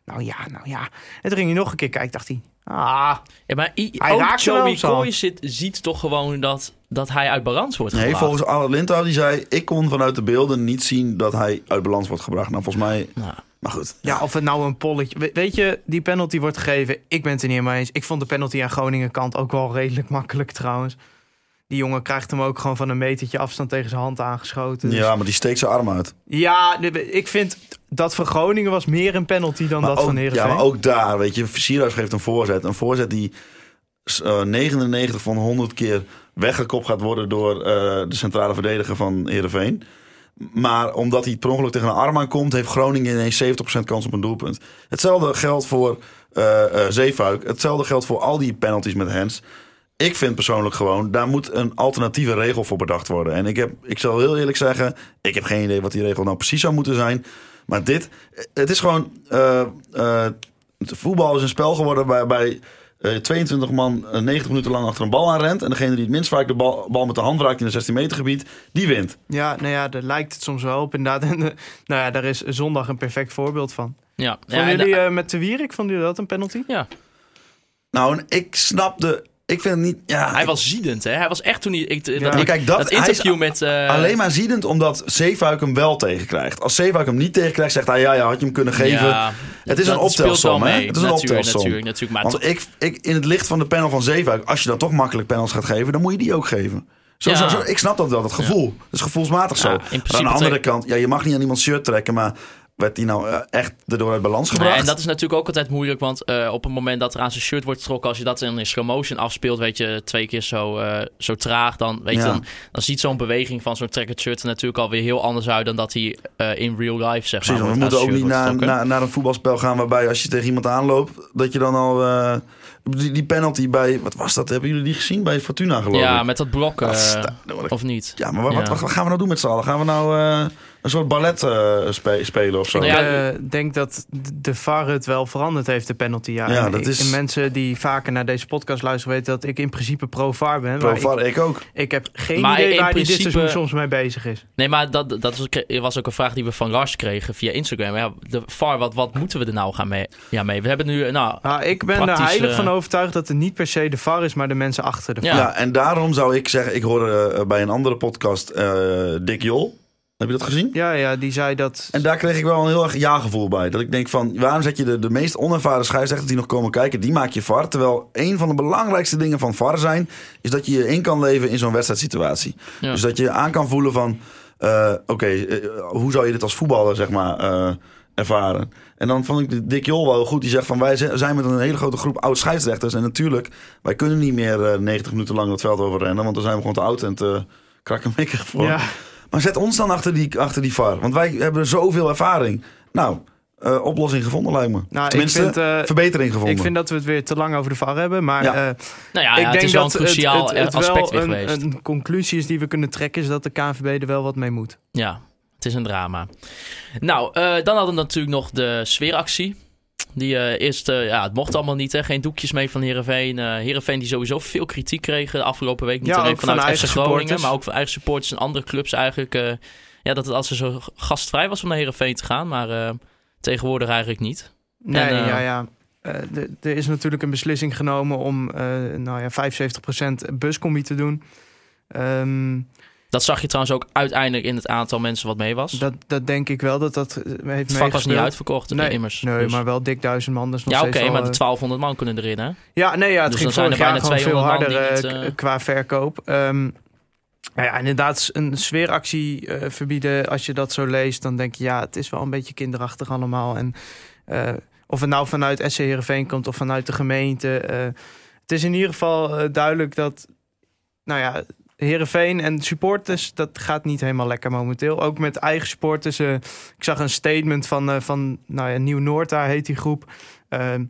nou ja, nou ja. En toen ging hij nog een keer kijken, dacht hij: ah, Ja, maar Hij ook Joey. Coy zit, ziet toch gewoon dat, dat hij uit balans wordt Nee, gebracht. volgens Arnold Lindhout, die zei... ik kon vanuit de beelden niet zien dat hij uit balans wordt gebracht. Nou, volgens mij... Nou, Maar goed. Ja, of het nou een polletje... We- Weet je, die penalty wordt gegeven. Ik ben het er niet mee eens. Ik vond de penalty aan Groningen kant ook wel redelijk makkelijk trouwens. Die jongen krijgt hem ook gewoon van een metertje afstand tegen zijn hand aangeschoten. Dus- Ja, maar die steekt zijn arm uit. ja, ik vind dat van Groningen was meer een penalty dan Maar dat ook, van Heerenveen. ja, maar ook daar, weet je... Sierhuis geeft een voorzet. Een voorzet die eh, 99 van 100 keer weggekopt gaat worden... door eh, de centrale verdediger van Heerenveen. Maar omdat hij per ongeluk tegen een arm aankomt... heeft Groningen ineens 70% kans op een doelpunt. Hetzelfde geldt voor eh, Zeefuik. Hetzelfde geldt voor al die penalties met hands. Ik vind persoonlijk gewoon, daar moet een alternatieve regel voor bedacht worden. En ik, heb, ik zal heel eerlijk zeggen, ik heb geen idee wat die regel nou precies zou moeten zijn. Maar dit, het is gewoon, voetbal is een spel geworden waarbij eh 22 man eh, 90 minuten lang achter een bal aan rent. En degene die het minst vaak de bal, bal met de hand raakt in een 16 meter gebied, die wint. Ja, nou ja, daar lijkt het soms wel op inderdaad. En, eh, nou ja, daar is zondag een perfect voorbeeld van. ja. Vonden en de- jullie eh, met de Wierik, vonden jullie dat een penalty? ja. Nou, en ik snap de, ik vind het niet, ja... Hij ik- was ziedend, hè? Hij was echt toen hij... Ik, dat, Ja. Kijk, dat- interview met... eh, Alleen maar ziedend omdat Zeefuik hem wel tegenkrijgt. Als Zeefuik hem niet tegenkrijgt, zegt hij... ja, ja, had je hem kunnen geven. ja, Het is een optelsom, hè? Het is een optelsom. Natuurlijk, natuurlijk. Maar Want ik, ik, in het licht van de panel van Zeefuik... als je dan toch makkelijk panels gaat geven... dan moet je die ook geven. Zo, Ja. zo, zo- ik snap dat wel, dat gevoel. Dat is gevoelsmatig zo. Ja, aan de andere kant... Ja, je mag niet aan iemands shirt trekken... maar werd die nou eh, echt erdoor uit balans Nee, gebracht? en dat is natuurlijk ook altijd moeilijk, want eh, op het moment dat er aan zijn shirt wordt getrokken, als je dat in slow motion afspeelt, weet je, twee keer zo, eh, zo traag, dan, weet je, Ja. dan, dan ziet zo'n beweging van zo'n tracker shirt er natuurlijk alweer heel anders uit dan dat hij in real life, zeg Precies, maar, we moeten ook niet naar, naar, naar een voetbalspel gaan... waarbij als je tegen iemand aanloopt... dat je dan al... die, die penalty bij... Wat was dat? Hebben jullie die gezien? Bij Fortuna geloof Ja, ik. met dat blok, Dat sta- dat word ik- of niet? Ja, maar wat, Ja. Wat, gaan we nou doen met z'n allen? Gaan we nou een soort ballet eh, spe- spelen of zo? Ik eh, denk dat de VAR het wel veranderd heeft, de penalty. Ja, Ja, En dat ik- is- en mensen die vaker naar deze podcast luisteren weten dat ik in principe pro-VAR ben. Pro maar VAR, ik, ook. ik, ik heb geen Maar idee in waar hij dit principe- seizoen soms mee bezig is. Nee, maar dat, dat was ook- was ook een vraag die we van Lars kregen via Instagram. Ja, de VAR, wat, wat moeten we er nou gaan mee? Ja, mee? We hebben nu, nou, Nou, ik ben er heilig van overtuigd dat het niet per se de VAR is, maar de mensen achter de VAR. Ja. Ja. en daarom zou ik zeggen... Ik hoorde eh, bij een andere podcast eh, Dick Jol. Heb je dat gezien? Ja, ja, die zei dat. En daar kreeg ik wel een heel erg ja-gevoel bij. Dat ik denk van, waarom zet je de, de meest onervaren scheidsrechters die nog komen kijken, die maak je VAR. Terwijl een van de belangrijkste dingen van VAR zijn, is dat je je in kan leven in zo'n wedstrijdsituatie. Ja. Dus dat je aan kan voelen van, eh, oké, eh, hoe zou je dit als voetballer, zeg maar, eh, ervaren. En dan vond ik de Dick Jol wel goed. Die zegt van wij zijn met een hele grote groep oud scheidsrechters. En natuurlijk, wij kunnen niet meer eh, 90 minuten lang het veld overrennen. Want dan zijn we gewoon te oud en te krakkemikkig voor. Ja. Maar zet ons dan achter die, achter die VAR. Want wij hebben zoveel ervaring. Nou, eh, oplossing gevonden lijkt me. Nou, ik Tenminste, vind, eh, verbetering gevonden. Ik vind dat we het weer te lang over de VAR hebben. Maar Ja. eh, Nou ja, ja, ik het denk is wel dat een cruciaal het, het, het aspect wel weer een, geweest. een conclusie is die we kunnen trekken... is dat de KNVB er wel wat mee moet. Ja, het is een drama. Nou, eh, dan hadden we natuurlijk nog de sfeeractie. Die eh, eerst, eh, ja, het mocht allemaal niet, hè. Geen doekjes mee van Heerenveen. Eh Heerenveen die sowieso veel kritiek kreeg de afgelopen week. Niet Ja, alleen van vanuit eigen FC Groningen, supporters. maar ook van eigen supporters en andere clubs eigenlijk. ja, dat het als ze zo gastvrij was om naar Heerenveen te gaan. Maar tegenwoordig eigenlijk niet. Nee, En, ja, ja. Er is natuurlijk een beslissing genomen om nou ja, 75% buscombi te doen. Ehm, Dat zag je trouwens ook uiteindelijk in het aantal mensen wat mee was. dat, dat denk ik wel dat dat eh, heeft het vak was niet uitverkocht, Nee, immers. Nee, Dus- maar wel dik duizend man. Dus nog ja, oké, maar de eh, 1200 man kunnen erin, hè? Ja, nee, ja, het Dus ging dan zijn vorig jaar gewoon veel 200 man harder eh, niet, eh, qua verkoop. Nou ja, inderdaad, een sfeeractie eh, verbieden. Als je dat zo leest, dan denk je, ja, het is wel een beetje kinderachtig allemaal. En eh, of het nou vanuit SC Heerenveen komt of vanuit de gemeente. eh, het is in ieder geval eh, duidelijk dat, nou ja, Heerenveen en supporters, dat gaat niet helemaal lekker momenteel. Ook met eigen supporters. eh, ik zag een statement van, eh, van nou ja, Nieuw-Noord, daar heet die groep. Ehm,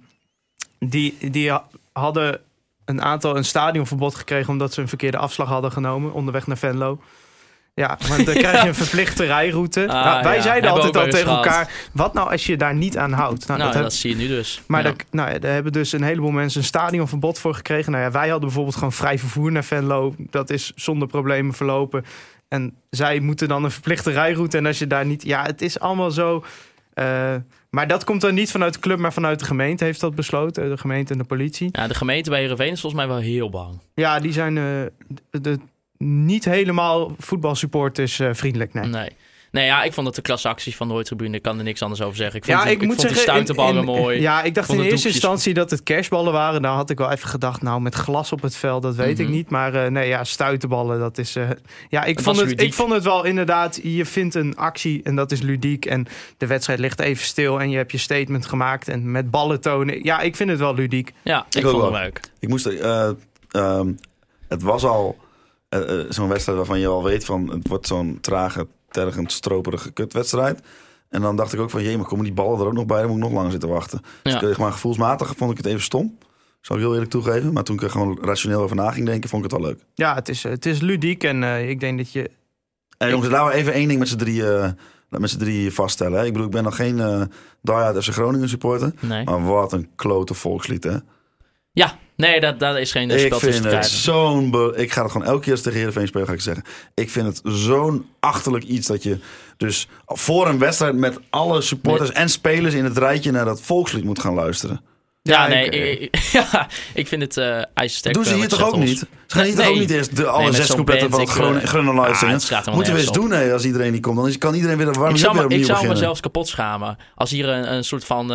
die, die ha- hadden een aantal een stadionverbod gekregen omdat ze een verkeerde afslag hadden genomen onderweg naar Venlo. Ja, want dan krijg je een verplichte rijroute. Ah, Nou, wij ja. zeiden Hebben altijd al tegen elkaar: wat nou als je daar niet aan houdt? Nou, Nou, dat zie je nu dus. maar Ja. nou ja, daar hebben dus een heleboel mensen een stadionverbod voor gekregen. Nou ja, wij hadden bijvoorbeeld gewoon vrij vervoer naar Venlo. Dat is zonder problemen verlopen. En zij moeten dan een verplichte rijroute. En als je daar niet... Ja, het is allemaal zo... eh, maar dat komt dan niet vanuit de club, maar vanuit de gemeente heeft dat besloten. De gemeente en de politie. Ja, de gemeente bij Heerenveen is volgens mij wel heel bang. Ja, die zijn eh, de- niet helemaal voetbalsupporters eh, vriendelijk. Nee. Nee. Nee, ja, ik vond het de klasse actie van de Tribune. Ik kan er niks anders over zeggen. Ik vond, Ja, ik, ik moet vond zeggen, die stuitenballen in- in- mooi. Ja, ik dacht in de eerste doekjes- instantie dat het kerstballen waren. Daar had ik wel even gedacht, nou, met glas op het veld, dat weet Mhm. ik niet. Maar eh, nee, ja, stuitenballen, dat is... eh, ja, ik vond het, ludiek. ik vond het wel inderdaad, je vindt een actie en dat is ludiek. En de wedstrijd ligt even stil en je hebt je statement gemaakt. En met ballen tonen. Ja, ik vind het wel ludiek. Ja, ik, vond wel. het leuk. Ik moest, eh, ehm, het was al eh, eh, zo'n wedstrijd waarvan je al weet van het wordt zo'n trage, tergend, stroperige kutwedstrijd. En dan dacht ik ook van, jee, maar komen die ballen er ook nog bij? Dan moet ik nog langer zitten wachten. Dus Ja. ik, zeg maar gevoelsmatig vond ik het even stom. Zal ik heel eerlijk toegeven. Maar toen ik er gewoon rationeel over na ging denken, vond ik het wel leuk. Ja, het is, het is ludiek en eh, ik denk dat je... En jongens, laten we even één ding met z'n drie, eh, met z'n drie vaststellen. Hè? Ik bedoel, ik ben nog geen eh die-hard FC Groningen supporter. Nee. Maar wat een klote volkslied, hè? Ja, nee, dat, dat is geen Ik spel vind het zo'n... Ik ga het gewoon elke keer als tegen Heerenveen spelen, ga ik zeggen. Ik vind het zo'n achterlijk iets dat je dus voor een wedstrijd met alle supporters en spelers in het rijtje naar dat volkslied moet gaan luisteren. Ja, Ja, nee, ik, ik, ik- ja, ik vind het eh ijzersterk. Doen ze eh, hier toch ook niet? Ze gaan hier toch ook niet eerst de, alle Nee, zes coupletten van het ik, eh, ah, het helemaal Moeten we eens doen als iedereen niet komt. Dan kan iedereen weer, Ik zou, ook me, weer ik opnieuw zou me beginnen? zelfs kapot schamen. Als hier een, een soort van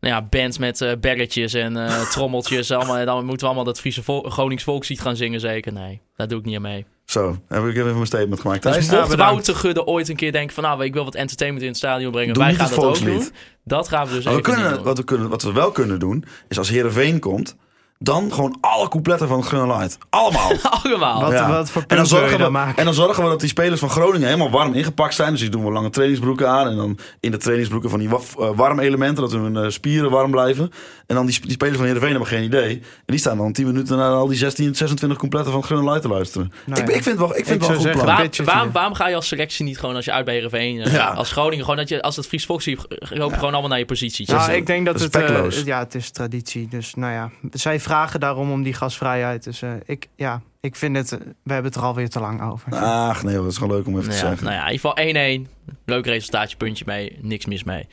nou ja, band met berretjes en eh, trommeltjes. allemaal, dan moeten we allemaal dat Friese vol, Gronings volkslied gaan zingen. Zeker, nee. Daar doe ik niet aan mee. Zo, heb ik even mijn statement gemaakt. Dus mocht bedankt. Wouter Gudde ooit een keer denken van... nou, ik wil wat entertainment in het stadion brengen. Doe wij gaan dat ook doen. Dat gaan we dus Maar even kunnen, doen. wat, we kunnen, wat we wel kunnen doen, is als Heerenveen komt, dan gewoon alle coupletten van het Light. Allemaal. Allemaal. Wat, Ja. wat voor En dan, zorgen dan we, maken? en dan zorgen we dat die spelers van Groningen helemaal warm ingepakt zijn. Dus die doen we lange trainingsbroeken aan. En dan in de trainingsbroeken van die waf- eh, warm elementen, dat hun eh, spieren warm blijven. En dan die, die spelers van Heerenveen hebben geen idee. En die staan dan 10 minuten naar al die 16, 26 completten van het Light te luisteren. Nou ik, ja. ik vind het wel, ik vind Ik het wel goed zeggen, plan. Waar- waarom, waarom ga je als selectie niet gewoon als je uit bij Heerenveen... eh, Ja. als Groningen, gewoon dat je als het Fries ziet... loop gewoon allemaal naar je positie. Nou, ik denk dat dat is het, ja, het is traditie. Dus nou ja, zij vragen daarom om die gasvrijheid. Dus eh, ik, ja, ik vind het, eh, we hebben het er alweer te lang over. Ach nee, dat is gewoon leuk om even te Ja, zeggen. nou ja, in ieder geval 1-1. Leuk resultaatje, puntje mee. Niks mis mee.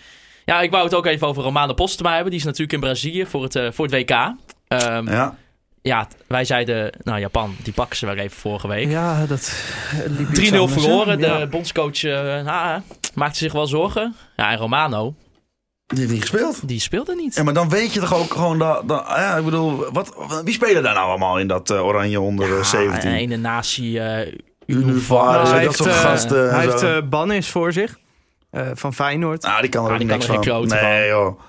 Ja, ik wou het ook even over Romano Postema hebben. Die is natuurlijk in Brazilië voor het, eh, voor het WK. Ehm, ja. Ja, wij zeiden, nou Japan, die pakken ze wel even vorige week. Ja, dat liep iets 3-0 anders, hè? verloren. De Ja. bondscoach nou, maakte zich wel zorgen. Ja, en Romano, die heeft niet gespeeld. die speelde niet. Ja, maar dan weet je toch ook gewoon dat... dat ja, ik bedoel, wat, wie spelen daar nou allemaal in dat eh, oranje onder eh, Ja, 17? een ene natie, eh Univar, Univar. dat hij soort heeft, eh, gasten en hij heeft eh, Bannis voor zich. eh, van Feyenoord. Nou, die kan er Ah, ook die kan niks er geen van. Nee, joh.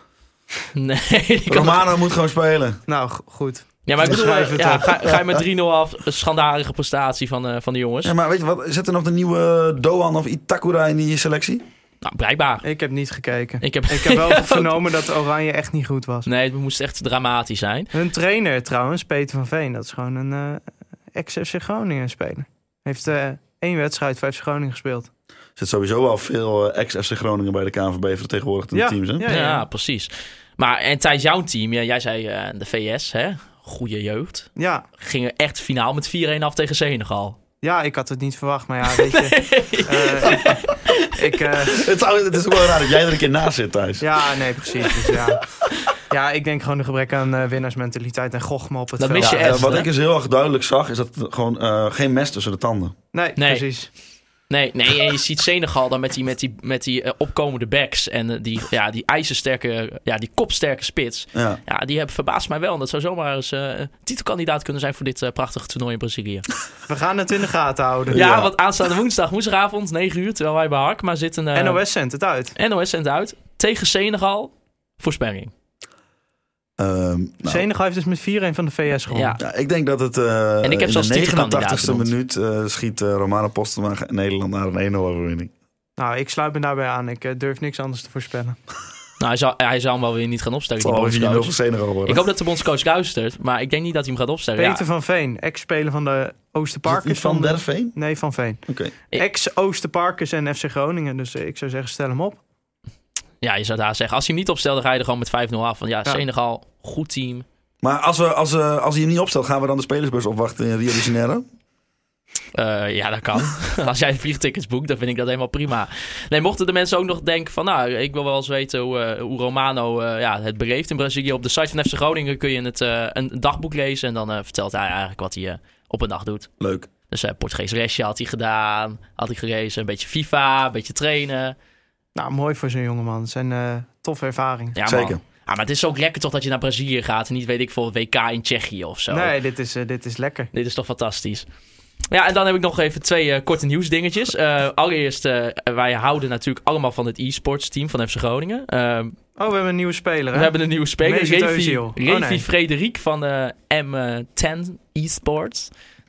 Nee, die kan Romano moet gewoon spelen. Nou, goed. Ja, maar ik bedoel, ja, ga, ga je met 3-0 af. Een schandalige prestatie van, eh, van de jongens. Ja, maar weet je wat? Zit er nog de nieuwe Doan of Itakura in die selectie? Nou, blijkbaar. Ik heb niet gekeken. Ik heb, Ik heb wel vernomen dat Oranje echt niet goed was. Nee, het moest echt dramatisch zijn. Hun trainer trouwens, Peter van Veen, dat is gewoon een eh ex-FC Groningen speler. Heeft eh, één wedstrijd voor FC Groningen gespeeld. Er zit sowieso wel veel eh, ex-FC Groningen bij de KNVB vertegenwoordigd in Ja. de teams, hè? Ja, Ja, ja. precies. Maar en tijdens jouw team, ja, jij zei eh, de VS, hè? Goede jeugd. Ja, Gingen echt finaal met 4-1 af tegen Senegal. Ja, ik had het niet verwacht, maar ja, weet je. eh, ik, ik, eh, Het, zou- het is ook wel raar dat jij er een keer naast zit thuis. ja, nee, precies. Dus ja. ja, ik denk gewoon een gebrek aan eh, winnaarsmentaliteit en gochme op het Dat veld. mis je Ja, echt, eh, wat hè? ik dus heel erg duidelijk zag, is dat er gewoon eh, geen mes tussen de tanden. Nee, Nee. precies. Nee, nee, en je ziet Senegal dan met die, met die, met die eh, opkomende backs en eh, die, ja, die ijzersterke, ja, die kopsterke spits. Ja. Ja, die hebben verbaasd mij wel. En dat zou zomaar eens eh, titelkandidaat kunnen zijn voor dit prachtige toernooi in Brazilië. We gaan het in de gaten houden. Ja, Ja. want aanstaande woensdag, woensdagavond, 9 uur, terwijl wij bij Harkema zitten. eh NOS zendt het uit. NOS zendt uit. Tegen Senegal. Voorspelling. Ehm, nou, Senegal heeft dus met 4-1 van de VS gewonnen. Ja. ja, ik denk dat het eh En ik heb in zelfs de titelkandidaat 89ste genoemd. minuut eh, schiet eh, Romano Postema Nederland naar een 1-0 overwinning. Nou, ik sluit me daarbij aan. Ik durf niks anders te voorspellen. Nou, hij zal, hij zal hem wel weer niet gaan opstellen, Het die zal wel 4-0 bondscoach. voor Senegal worden. Ik hoop dat de bondscoach luistert, maar ik denk niet dat hij hem gaat opstellen. Peter Ja, van Veen, ex-speler van de Oosterparkers. van de- der Veen? Nee, van Veen. Oké. Ex-Oosterparkers en FC Groningen. Dus ik zou zeggen, stel hem op. ja, je zou daar zeggen. Als hij hem niet opstelt, dan ga je er gewoon met 5-0 af. Want ja, Ja. Senegal, goed team. Maar als, we, als, eh, als hij hem niet opstelt, gaan we dan de spelersbus opwachten in Rio de Janeiro? Eh, ja, dat kan. Als jij vliegtickets boekt, dan vind ik dat helemaal prima. Nee, mochten de mensen ook nog denken van... Nou, ik wil wel eens weten hoe, eh, hoe Romano eh, ja, het beleeft in Brazilië. Op de site van FC Groningen kun je het, eh, een dagboek lezen. En dan vertelt hij eigenlijk wat hij op een dag doet. Leuk. Dus eh Portugees restje had hij gedaan. Had hij gerezen. Een beetje FIFA, een beetje trainen. Nou, mooi voor zo'n jongeman. Het zijn eh toffe ervaringen. Ja, Zeker. man. Ah, maar het is ook lekker toch dat je naar Brazilië gaat. En niet weet ik veel WK in Tsjechië of zo. Nee, dit is, eh, dit is lekker. Dit is toch fantastisch. Ja, en dan heb ik nog even twee eh, korte nieuwsdingetjes. Eh, allereerst, eh, wij houden natuurlijk allemaal van het e-sports team van FC Groningen. Ehm, Oh, we hebben een nieuwe speler, we hè? hebben een nieuwe speler, Revi, Özil. Oh, Revi nee. Frederik van de M10 eSports.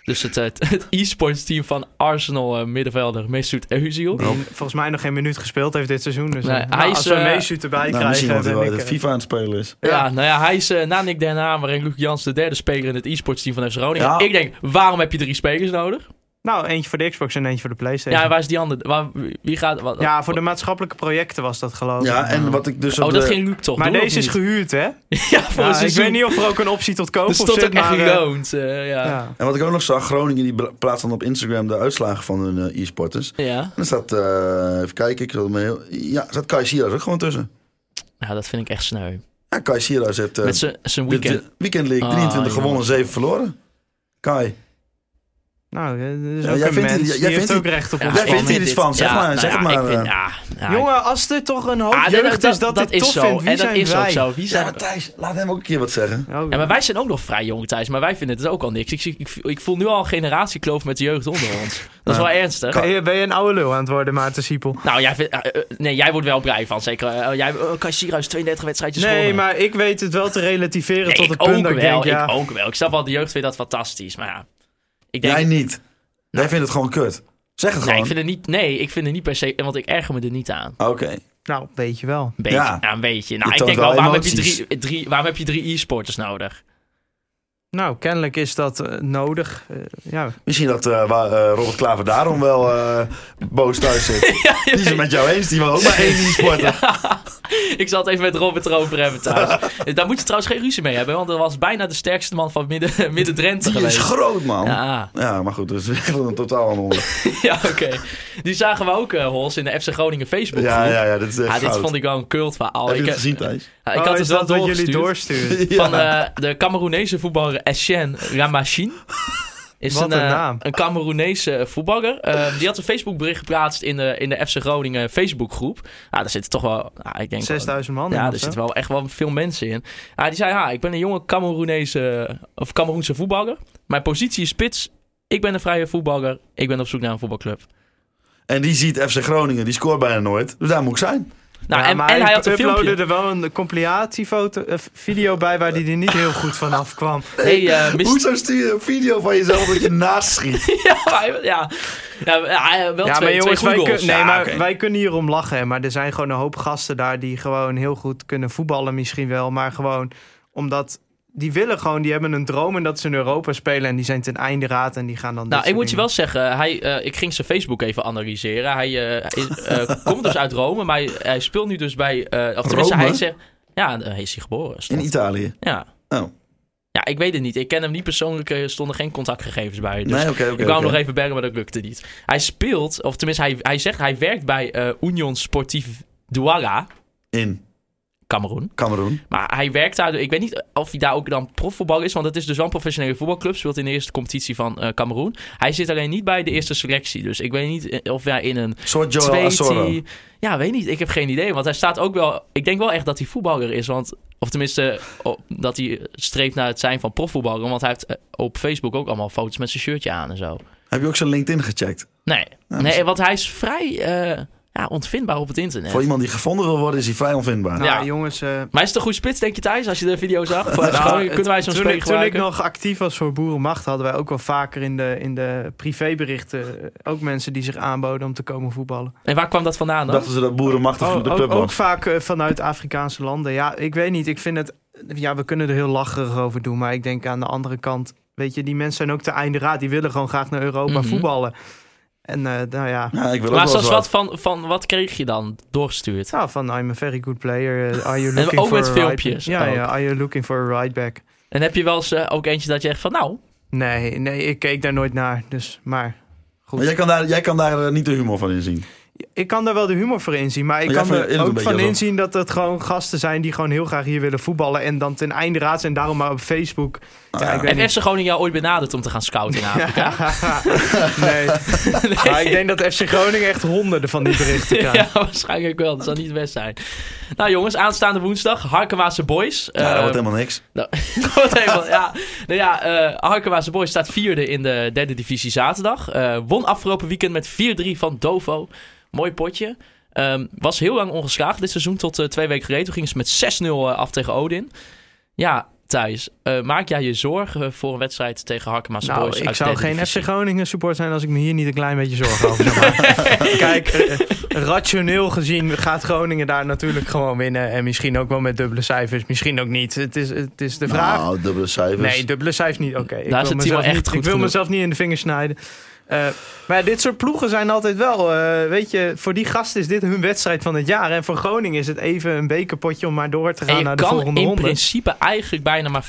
Dus het, het, het e-sports team van Arsenal eh, middenvelder Mesut Özil. Die volgens mij nog geen minuut gespeeld heeft dit seizoen. Dus Nee, eh, hij nou, is, als we eh, Mesut erbij Nou, misschien krijgen... hij ik, de eh, FIFA aan het spelen is. Ja, Ja. nou ja, hij is uh, na Nick Den Hamer en Luc Jans de derde speler in het e-sports team van FC Groningen. Ja. Ik denk, waarom heb je drie spelers nodig? Nou, eentje voor de Xbox en eentje voor de Playstation. Ja, Ja, waar is die andere? Waar, wie gaat... Wat, voor de maatschappelijke projecten was dat geloof ik. Ja, en wat ik dus Oh, dat de- ging Luc toch Maar doen, deze is niet? gehuurd, hè? Ja, voor Ja, ik weet niet of er ook een optie tot koop Er op stond ook echt maar... geloond. ja. Ja. ja. En wat ik ook nog zag, Groningen die plaatst dan op Instagram de uitslagen van hun eh, e-sporters. En er staat, eh, even kijken, ik zal het me heel... Ja, staat Kai Sierhuis ook gewoon tussen. Ja, dat vind ik echt sneu. Ja, Kai Sierhuis heeft eh, Met zijn- de- weekend. de Weekend League Ah, 23 gewonnen, jongens. 7 verloren. Kai, Nou, dat is Ja, ook jij een vindt mens. hier- Die jij heeft vindt ook recht op Ja, jij vindt hier iets van, zeg maar, zeg nou ja, maar, ik vind- eh. ja, ja, Jongen, als er toch een hoop Ah, jeugd is dat, dit is tof zo. vindt, wie en dat zijn is wij? ook zo. Wie Ja, zijn maar Thijs, laat hem ook een keer wat zeggen. Ja, maar wij zijn ook nog vrij jong, Thijs. Maar wij vinden het ook al niks. Ik, ik, ik voel nu al een generatiekloof met de jeugd onder ons. Dat is wel ernstig. Ben je, ben je een oude lul aan het worden, Maarten Siepel? Nou, jij vindt, eh, eh, nee, jij wordt wel blij van. Zeker. eh, jij uh, kan Sierhuis 32 wedstrijdjes Nee, maar ik weet het wel te relativeren Nee, tot het punt ook dat ik wel. denk, ja... Ik ook wel. Ik snap wel, de jeugd vindt dat fantastisch. Maar ja, ik denk... Jij niet. Jij vindt het gewoon kut. Zeg het nee, gewoon. ik vind het niet, nee, ik vind het niet per se... Want ik erger me er niet aan. Oké. Nou, weet je wel. Een beetje. Ja. Ja, een beetje. Nou, ik denk wel waarom heb, je drie, drie, waarom heb je drie e-sporters nodig? Nou, kennelijk is dat eh, nodig. Eh, ja. Misschien dat eh, waar, eh, Robert Klaver daarom wel eh, boos thuis zit. Die is het met jou eens, die wil ook maar één e-sporter. Ik zal het even met Robert erover hebben thuis. Daar moet je trouwens geen ruzie mee hebben, want er was bijna de sterkste man van midden, midden Drenthe Die is geweest. groot, man. Ja, Ja, maar goed, dat is echt een totaal ander. ja oké. Die zagen we ook, eh Hols, in de FC Groningen Facebook Ja, ja, ja, dit is echt Ja, dit vond ik wel een cult verhaal. Heb je Ik, het heb- gezien, Thijs? ja, ik Oh, had het wel dat wat jullie doorgestuurd. doorsturen? Van eh, de Cameroenese voetballer Etienne Ramachin. Is Wat een, een eh, naam. een Cameroenese voetballer. Eh, die had een Facebookbericht geplaatst in de, in de FC Groningen Facebookgroep. Nou, daar zitten toch wel, nou, ik denk wel- 6000 man in Ja, er zo? zitten wel echt wel veel mensen in. Ah, die zei, ja, ik ben een jonge Cameroenese of Cameroense voetballer. Mijn positie is spits. Ik ben een vrije voetballer. Ik ben op zoek naar een voetbalclub. En die ziet FC Groningen, die scoort bijna nooit. Dus daar moet ik zijn. Nou, Ja, en, maar en hij had een uploadde filmpje. er wel een compilatiefoto, eh, video bij waar hij er niet heel goed van afkwam. Hey, eh, Mr. Hoezo stuur je een video van jezelf dat je naast schiet? ja, ja, ja, wel ja, twee, maar jongens, twee wij, goede kun- goals. nee, Ja, maar wij kunnen hierom lachen. hè, Maar er zijn gewoon een hoop gasten daar die gewoon heel goed kunnen voetballen misschien wel. Maar gewoon omdat die willen gewoon, die hebben een droom en dat ze in Europa spelen. En die zijn ten einde raad en die gaan dan Nou, ik moet je wel zeggen, hij, eh, ik ging zijn Facebook even analyseren. Hij eh, is, eh, komt dus uit Rome, maar hij, hij speelt nu dus bij... eh of tenminste, Rome? hij zegt... Ja, hij is hier geboren. In. Italië. Ja. Oh. Ja, ik weet het niet. Ik ken hem niet persoonlijk. Er stonden geen contactgegevens bij. Dus Nee, oké, oké. ik wou hem oké. nog even bergen, maar dat lukte niet. Hij speelt, of tenminste, hij, hij zegt hij werkt bij eh Union Sportief Douala, In Cameroen. Cameroen. Maar hij werkt daar. Ik weet niet of hij daar ook dan profvoetbal is. Want het is dus wel een professionele voetbalclub. Speelt in de eerste competitie van eh Cameroen. Hij zit alleen niet bij de eerste selectie. Dus ik weet niet eh, of hij in een Soort Joel tweede. Asoro. Ja, weet niet. Ik heb geen idee. Want hij staat ook wel. Ik denk wel echt dat hij voetballer is. Want. Of tenminste, dat hij streeft naar het zijn van profvoetballer. Want hij heeft eh, op Facebook ook allemaal foto's met zijn shirtje aan en zo. Heb je ook zijn LinkedIn gecheckt? Nee, Nou, nee want hij is vrij ja, ontvindbaar op het internet. Voor iemand die gevonden wil worden, is hij vrij onvindbaar. Nou, Ja. jongens, eh, Maar is het een goede spits, denk je Thijs? Als je de video zag? Nou, het- kunnen wij zo'n toen, ik, toen ik nog actief was voor Boerenmacht, hadden wij ook wel vaker in de, in de privéberichten eh, ook mensen die zich aanboden om te komen voetballen. En waar kwam dat vandaan dan? Dachten ze dat boerenmachtig Oh, de ook, club ook was? vaak eh, vanuit Afrikaanse landen. Ja, ik weet niet. Ik vind het. Ja, we kunnen er heel lacherig over doen. Maar ik denk aan de andere kant. Weet je, die mensen zijn ook te einde raad. Die willen gewoon graag naar Europa Mhm. voetballen. En eh, nou ja. Ja, ik wil ook Maar zoals wat van, van wat kreeg je dan doorgestuurd? Nou, van I'm a very good player. are you En looking ook for met a filmpjes Right... Ja, ook. ja. Are you looking for a right back? En heb je wel eens eh, ook eentje dat je echt van, nou, Nee, nee, ik keek daar nooit naar. Dus, maar goed. Maar jij kan daar, jij kan daar eh, niet de humor van inzien. Ik kan daar wel de humor voor inzien. Maar ik Maar kan er ook van inzien dat het gewoon gasten zijn die gewoon heel graag hier willen voetballen. En dan ten einde raad zijn. Daarom maar op Facebook. Ah, Ja, ja. ik weet en niet. FC Groningen jou ooit benaderd om te gaan scouten in Afrika? nee. Maar ik denk dat FC Groningen echt honderden van die berichten krijgt. ja, waarschijnlijk wel. Dat zal niet best zijn. Nou jongens, aanstaande woensdag, Harkemaanse Boys. Ja, dat wordt helemaal niks. Nou, dat wordt helemaal, ja. Nou ja, eh Boys staat vierde in de derde divisie zaterdag. Eh, won afgelopen weekend met 4-3 van Dovo. Mooi potje. Ehm, was heel lang ongeslagen dit seizoen tot eh, twee weken geleden. Toen gingen ze met 6-0 eh, af tegen Odin. Ja, Thijs, eh, maak jij je zorgen voor een wedstrijd tegen Harkemaanse Nou, Boys ik zou geen FC? Groningen support zijn als ik me hier niet een klein beetje zorgen over zou maken. Kijk, eh, rationeel gezien gaat Groningen daar natuurlijk gewoon winnen. En misschien ook wel met dubbele cijfers, misschien ook niet. Het is, het is de vraag. Nou, dubbele cijfers. Nee, dubbele cijfers niet. Oké, ik Daar wil mezelf echt niet, goed Ik wil genoeg. mezelf niet in de vingers snijden. Eh, maar dit soort ploegen zijn altijd wel, eh, weet je, voor die gasten is dit hun wedstrijd van het jaar. En voor Groningen is het even een bekerpotje om maar door te gaan naar de kan volgende in ronde. principe eigenlijk bijna maar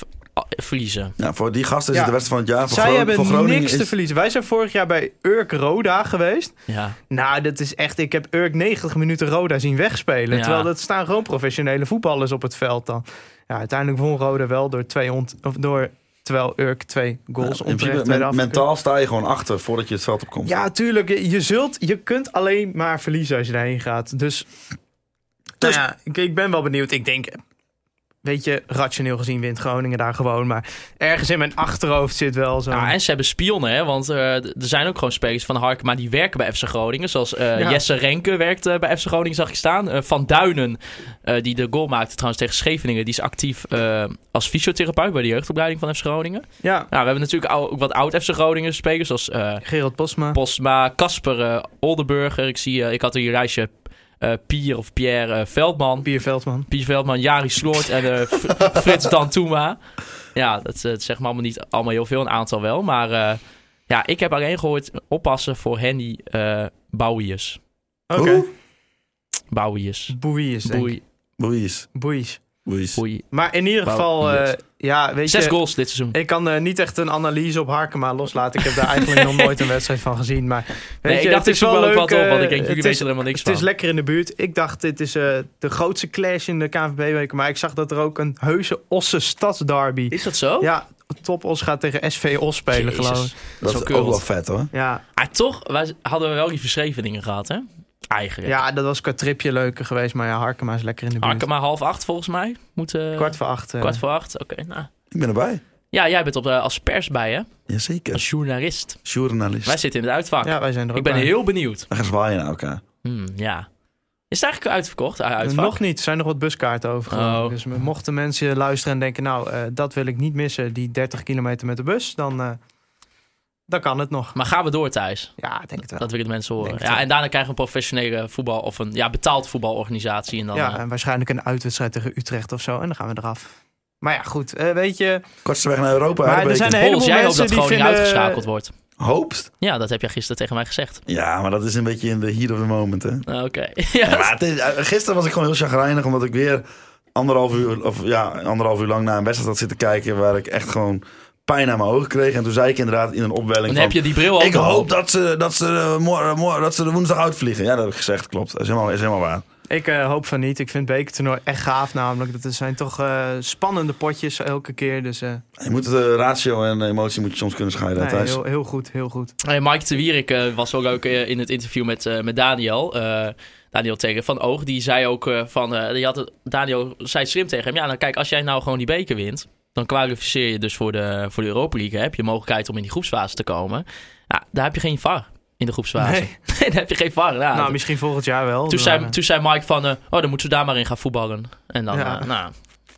verliezen. Ja, voor die gasten is Ja. het de wedstrijd van het jaar. Voor, Zij Gro- hebben voor Groningen niks te verliezen. Wij zijn vorig jaar bij Urk Roda geweest. Ja. Nou, dat is echt. Ik heb Urk 90 minuten Roda zien wegspelen. Ja. Terwijl dat staan gewoon professionele voetballers op het veld dan. Ja, uiteindelijk won Roda wel door twee ont, of door terwijl Urk twee goals Ja, onterecht men- mentaal sta je gewoon achter voordat je het veld opkomt. Ja, tuurlijk. Je, je zult, je kunt alleen maar verliezen als je daarheen gaat. Dus, Dus- nou ja, ik, ik ben wel benieuwd. Ik denk, weet je, rationeel gezien wint Groningen daar gewoon. Maar ergens in mijn achterhoofd zit wel zo. Ja, en ze hebben spionnen, hè? Want eh, er zijn ook gewoon spelers van Hark, maar die werken bij FC Groningen. Zoals eh, Ja. Jesse Renke werkt eh, bij FC Groningen, zag ik staan. Van Duinen, die de goal maakte trouwens tegen Scheveningen, die is actief als fysiotherapeut bij de jeugdopleiding van FC Groningen. ja, Nou, we hebben natuurlijk ook wat oud FC Groningen spelers, zoals Gerald Posma. Postma, Casper eh, Oldenburger. Ik, zie, ik had hier een lijstje Pier of Pierre eh, Veldman. Pier Veldman. Pier Veldman, Jari Sloort en eh, Frits Dantuma. Ja, dat, eh, dat zegt me allemaal niet allemaal heel veel, een aantal wel. Maar eh, ja, ik heb alleen gehoord oppassen voor Henny uh, Bouwius. Oké. Hoe? Bouwius. Boeies, denk ik. Maar in ieder geval, eh, yes. ja, weet Zes je... goals dit seizoen. Ik kan eh, niet echt een analyse op Harkema loslaten. Ik heb daar eigenlijk nog nooit een wedstrijd van gezien. Maar weet Nee, je, ik dacht, het is wel leuk. ook wat op, want ik eh, denk, jullie het weten is- er helemaal niks Het van. is lekker in de buurt. Ik dacht, dit is eh, de grootste clash in de KNVB-weken. Maar ik zag dat er ook een heuse Osse stadsderby... Is dat zo? Ja, Top Os gaat tegen SV Os spelen, Jezus. geloof ik. Dat is ook wel vet hoor. Ja, Maar toch wij, hadden we wel die verschreven dingen gehad, hè? Eigenlijk. ja, dat was qua tripje leuker geweest. Maar ja, Harkema is lekker in de buurt. Harken maar half acht volgens mij. Moet, eh, Kwart voor acht. eh. kwart voor acht. Oké, nou. Ik ben erbij. Ja, jij bent op, de als pers bij, hè? Jazeker. Als journalist. Journalist. Wij zitten in het uitvak. Ja, wij zijn er ook ik ben bij. heel benieuwd. We gaan zwaaien naar elkaar. Hmm, ja. Is het eigenlijk uitverkocht? uh, Uitvak? Nog niet, er zijn nog wat buskaarten over. Oh. Dus mochten mensen luisteren en denken, nou, eh, dat wil ik niet missen, die 30 kilometer met de bus, dan, eh, dan kan het nog. Maar gaan we door, Thijs? Ja, ik denk het wel. Dat willen de mensen horen. Ja, en daarna krijgen we een professionele voetbal of een ja, betaald voetbalorganisatie. En dan, ja, eh, en waarschijnlijk een uitwedstrijd tegen Utrecht of zo, en dan gaan we eraf. Maar ja, goed, eh, weet je, Kortste weg naar Europa. Maar er zijn een heleboel jij hoopt mensen dat die vinden- uitgeschakeld wordt. Hoopst? Ja, dat heb jij gisteren tegen mij gezegd. Ja, maar dat is een beetje in de heat of the moment, hè. Ah, Oké. Ja. maar het is- eh, gisteren was ik gewoon heel chagrijnig, omdat ik weer anderhalf uur, of, ja, anderhalf uur lang naar een wedstrijd had zitten kijken... waar ik echt gewoon pijn aan mijn ogen kreeg. En toen zei ik inderdaad in een opwelling Dan van... heb je die bril ook Ik hoop op. dat ze, dat, ze, eh, morgen, morgen, dat ze de woensdag uitvliegen. Ja, dat heb ik gezegd, klopt. Dat is helemaal, is helemaal waar. ik eh, hoop van niet. Ik vind bekertoernooi echt gaaf namelijk. Dat zijn toch eh, spannende potjes elke keer. Dus eh, Je moet de ratio en emotie moet je soms kunnen scheiden, nee, heel, heel goed, heel goed. Hey, Mike de Wierik was ook ook in het interview met, eh, met Daniel. eh, Daniel tegen Van Oog. Die zei ook eh, van... die had, het- Daniel zei slim tegen hem. Ja, dan kijk, als jij nou gewoon die beker wint... dan kwalificeer je dus voor de, voor de Europa League. hè. Heb je mogelijkheid om in die groepsfase te komen. Ja, daar heb je geen VAR in de groepsfase. Nee. Daar heb je geen VAR. Ja, nou, misschien volgend jaar wel. toen, maar, zei, eh, toen zei Mike van... eh, oh, dan moeten we daar maar in gaan voetballen. En dan... Ja. eh, nou,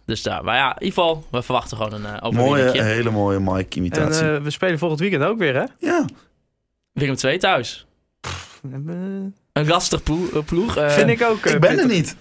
dus daar. Maar ja, in ieder geval... We verwachten gewoon een uh, Mooie, overwinningje. hele mooie en Mike-imitatie. eh, we spelen volgend weekend ook weer, hè? ja, Willem 2 thuis. Eh, Een lastig ploeg. eh, ploeg eh. vind ik ook. eh, ik ben er niet.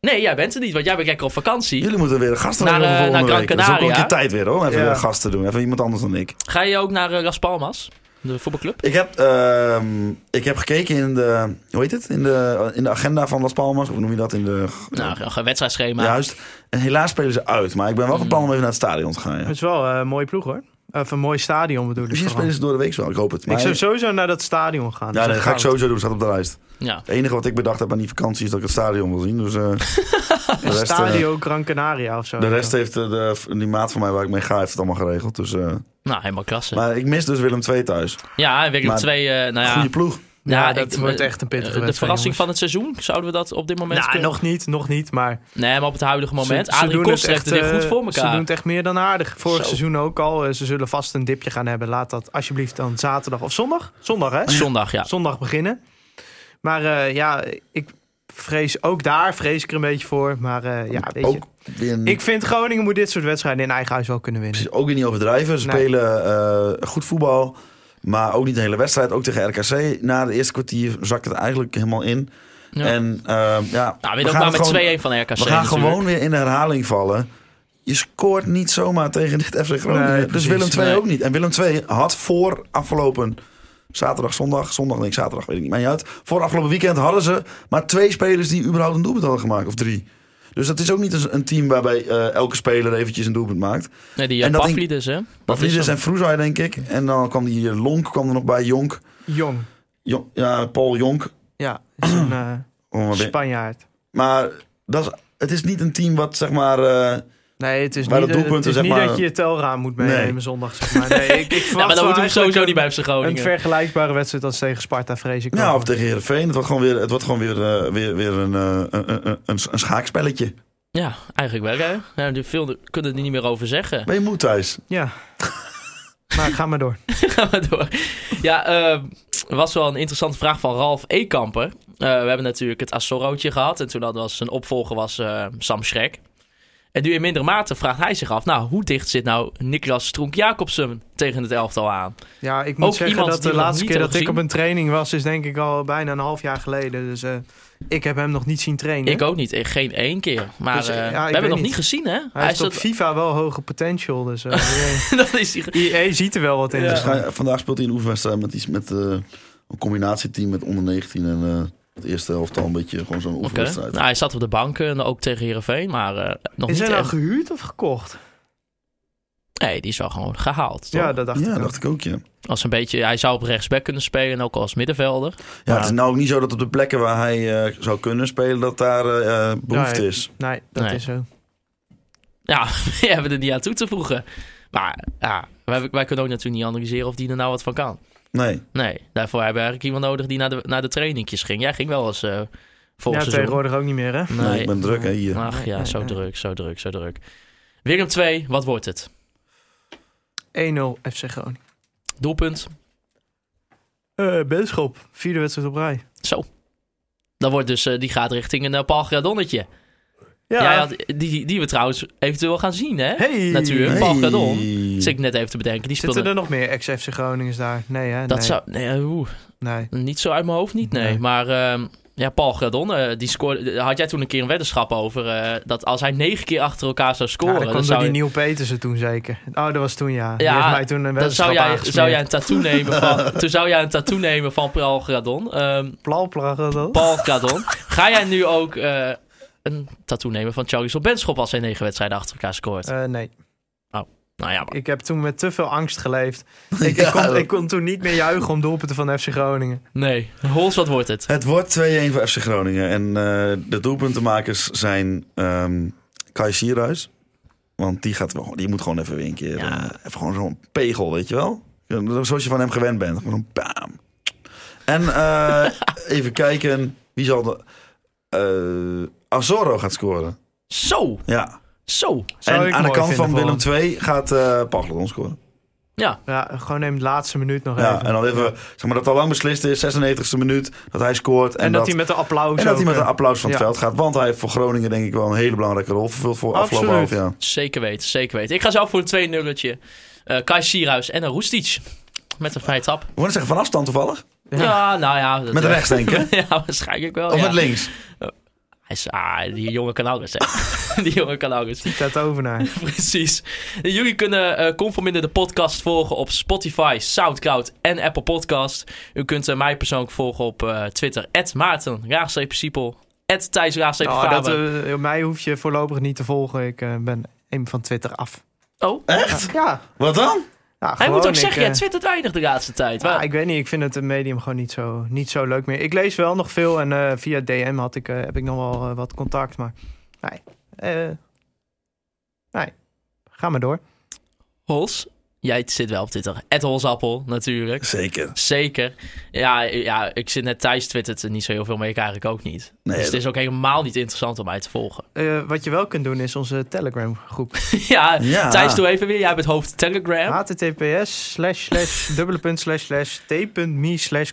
Nee, jij bent er niet, want jij bent lekker op vakantie. Jullie moeten weer gasten Naar, hebben eh, voor volgende naar week. Gran Dat is ook wel een keer tijd weer hoor, even Ja. weer een gast te doen. Even iemand anders dan ik. Ga je ook naar eh, Las Palmas, de voetbalclub? Ik heb, ehm, ik heb gekeken in de, hoe heet het? In de, in de agenda van Las Palmas. Hoe noem je dat? In de, Nou, een wedstrijdschema. Juist. En helaas spelen ze uit. Maar ik ben wel van Mm. plan om even naar het stadion te gaan. Ja. Het is wel eh, een mooie ploeg, hoor. Of een mooi stadion bedoel ik. Misschien spelen ze door de week wel. Ik hoop het. Ik Maar- zou sowieso naar dat stadion gaan. ja, Dat nee, is dat ga ik sowieso doen. Staat op de lijst. Ja. Het enige wat ik bedacht heb aan die vakantie is dat ik het stadion wil zien. Dus eh, de rest, eh, Stadio Gran Canaria of zo. de rest heeft eh, de, die maat van mij waar ik mee ga, heeft het allemaal geregeld. Dus, eh, Nou, helemaal klasse. maar ik mis dus Willem II thuis. ja, Willem maar- 2, eh nou ja. Goede ploeg. Ja, Ja, dat ik- wordt echt een pittige eh, De wedstrijd, verrassing van het seizoen, zouden we dat op dit moment Nou, kunnen? nog niet, nog niet, maar... Nee, maar op het huidige moment. Ze- ze Adrie weer echt, goed eh, voor Ze doen elkaar. het echt meer dan aardig. Vorig Zo. seizoen ook al. Eh, Ze zullen vast een dipje gaan hebben. Laat dat alsjeblieft dan zaterdag of zondag. Zondag, hè? Zondag, ja. Zondag beginnen. Maar eh, ja, ik vrees ook daar vrees ik er een beetje voor. Maar eh, ja, weet je. Ook weer, een- Ik vind Groningen moet dit soort wedstrijden in eigen huis wel kunnen winnen. precies, ook weer niet overdrijven. Ze Nee. spelen eh, goed voetbal. Maar ook niet de hele wedstrijd. Ook tegen RKC. Na de eerste kwartier zakt het eigenlijk helemaal in. ja. En eh, ja, nou, we weet ook gaan maar met gewoon- 2-1 van RKC We gaan natuurlijk. gewoon weer in de herhaling vallen. Je scoort niet zomaar tegen dit FC Groningen. Nee, dus. Willem II Nee. ook niet. En Willem II had voor afgelopen zaterdag, zondag, zondag, nee, zaterdag, weet ik niet, maar niet uit. Voor afgelopen weekend hadden ze maar twee spelers die überhaupt een doelpunt hadden gemaakt, of drie. Dus dat is ook niet een- team waarbij eh, elke speler eventjes een doelpunt maakt. Nee, die En uh, dat Pavlidis, hè? Pavlidis en Vroezai, denk ik. En dan kwam die eh, Lonk kwam er nog bij, Jonk. Jong. Jonk ja, Paul Jonk. Ja, is een eh, Oh, Spanjaard. maar dat is, het is niet een team wat, zeg maar... eh, Nee, het is niet, de het is zeg niet maar- dat je je telraam moet meenemen Nee. zondag. Zeg maar. Nee, ik, ik Ja, maar dan moeten we sowieso niet bij FC Groningen. een vergelijkbare wedstrijd als tegen Sparta, vrees ik. Ja, wel. of tegen Heerenveen. Het wordt gewoon weer, het wordt gewoon weer, eh, weer, weer een, eh, een, een, een, een schaakspelletje. Ja, eigenlijk wel, hè? Ja, die veel kunnen er niet meer over zeggen. Ben je moe thuis? Ja. maar ga maar door. Gaan we door. Ja, eh, er was wel een interessante vraag van Ralf Ekamper. Eh, we hebben natuurlijk het Assorrootje gehad. En toen had was zijn opvolger was eh, Sam Schrek. En nu in mindere mate vraagt hij zich af... Nou, hoe dicht zit nou Niklas Stronk-Jacobsen tegen het elftal aan? Ja, ik moet Ook zeggen dat de laatste keer dat ik op een training was, is denk ik al bijna een half jaar geleden. Dus eh, ik heb hem nog niet zien trainen. Ik ook niet. eh, Geen één keer. Maar Dus, eh, ja, we hebben hem nog niet. niet gezien, hè? Hij heeft op zat- FIFA wel hoge potential. Dus eh, dat is die... Ziet er wel wat in. Ja. Dus, Vandaag speelt hij een oefenwedstrijd met, iets met een combinatieteam met onder 19 en eh, het eerste helftal een beetje gewoon zo'n oefenwedstrijd. Nou, hij zat op de bank en ook tegen Heerenveen, maar eh, nog is niet hij nou echt. gehuurd of gekocht? Nee, die is wel gewoon gehaald. toch? Ja, dat dacht ja, ik ook. dacht ik ook, ja. Als een beetje, hij zou op rechtsback kunnen spelen en ook als middenvelder. Ja, Maar- het is nou ook niet zo dat op de plekken waar hij eh, zou kunnen spelen, dat daar eh, eh, behoefte Nee. is. Nee, dat Nee. is zo. Ja, we hebben er niet aan toe te voegen. Maar ja, wij, wij kunnen ook natuurlijk niet analyseren of die er nou wat van kan. Nee. Nee, daarvoor hebben we eigenlijk iemand nodig die naar de, naar de trainingjes ging. Jij ging wel eens eh Ja, volgens seizoen. tegenwoordig ook niet meer, hè? Nee, ik ben druk hè, hier. Ach ja, zo nee. druk, zo druk, zo druk. Willem 2, wat wordt het? 1-0 FC Groningen. Doelpunt. Eh Benschop, vierde wedstrijd op rij. Zo. Dat wordt dus, eh, die gaat richting een uh, Paul Gradonnetje. Ja, had, die, die we trouwens eventueel gaan zien, hè? Hey. Natuurlijk, Hey. Paul Gradon. Zit ik net even te bedenken. Die Zitten speelde... er nog meer ex-FC Groningers daar? Nee, hè? Dat nee. zou... Nee, eh, oeh, Nee. niet zo uit mijn hoofd niet, nee. Nee. Maar ehm, ja, Paul Gradon, eh, die scoorde... Had jij toen een keer een weddenschap over... eh, dat als hij negen keer achter elkaar zou Ja, scoren... dat dan zou die Nieuw Petersen toen zeker. Oh, dat was toen ja. Die Ja, heeft mij toen een dan zou jij, zou jij een tattoo nemen van... toen zou jij een tattoo nemen van Paul Gradon. Ehm, Plalplaggen dat? Paul Gradon. Ga jij nu ook een tattoo nemen van Charlie Benschop als hij negen wedstrijden achter elkaar scoort? Eh, nee, nou ja, maar ik heb toen met te veel angst geleefd. Ik, Ja, kon, ik kon toen niet meer juichen om doelpunten van FC Groningen. nee. Hols, wat wordt het? Het wordt 2-1 voor FC Groningen. En eh, de doelpuntenmakers zijn ehm Kai Sierhuis. Want die, gaat wel, die moet gewoon even weer een keer... Ja. eh, even gewoon zo'n pegel, weet je wel? Zoals je van hem gewend bent. Gewoon een bam. En eh, even kijken. Wie zal de... eh Azorro gaat scoren. Zo, Ja. zo. Zou en ik aan de mooi kant van vinden Willem II gaat eh Pagladon scoren. Ja, Ja, gewoon neem de laatste minuut nog Ja, even. en dan even, zeg maar dat al lang beslist is, 96e minuut, dat hij scoort. En, En dat hij met de applaus en dat hij ook, met een eh, applaus van het ja. veld gaat. Want hij heeft voor Groningen denk ik wel een hele belangrijke rol vervuld voor afgelopen half Absoluut. jaar. zeker weten, zeker weten. Ik ga zelf voor een 2 nulletje Eh Kai Sierhuis en een Roestic. Met een vrije trap. We willen zeggen van afstand toevallig. Ja, nou ja. dat- Met rechts denk ik. hè? ja, waarschijnlijk wel. Of ja. met links. Hij is, ah, die jongen kan alles, hè. die jongen kan alles. Zet over naar. Precies. Jullie kunnen eh Conforminder de podcast volgen op Spotify, Soundcloud en Apple Podcast. U kunt eh, mij persoonlijk volgen op eh, Twitter, Maarten, Raagstreep Siepel, Thijs Nou, dat, eh, mij hoef je voorlopig niet te volgen. Ik eh, ben een van Twitter af. Oh, Echt? Ja, Wat dan? Hij moet ook ik, zeggen, jij twittert weinig de laatste tijd. ja, Waar- ik weet niet, ik vind het medium gewoon niet zo, niet zo leuk meer. Ik lees wel nog veel en eh, via DM had ik, eh, heb ik nog wel eh, wat contact, maar nee. nee, ga maar door. Hols, jij zit wel op Twitter. Ed Holsappel, natuurlijk. Zeker. Zeker. Ja, ja, ik zit net Thijs twittert er niet zo heel veel mee. Ik eigenlijk ook niet. Nee, dus het is ook helemaal niet interessant om mij te volgen. Eh, wat je wel kunt doen is onze Telegram groep. ja, Ja. Thijs, doe even weer. Jij bent hoofd Telegram. https slash slash dubbele punt slash slash t.me slash.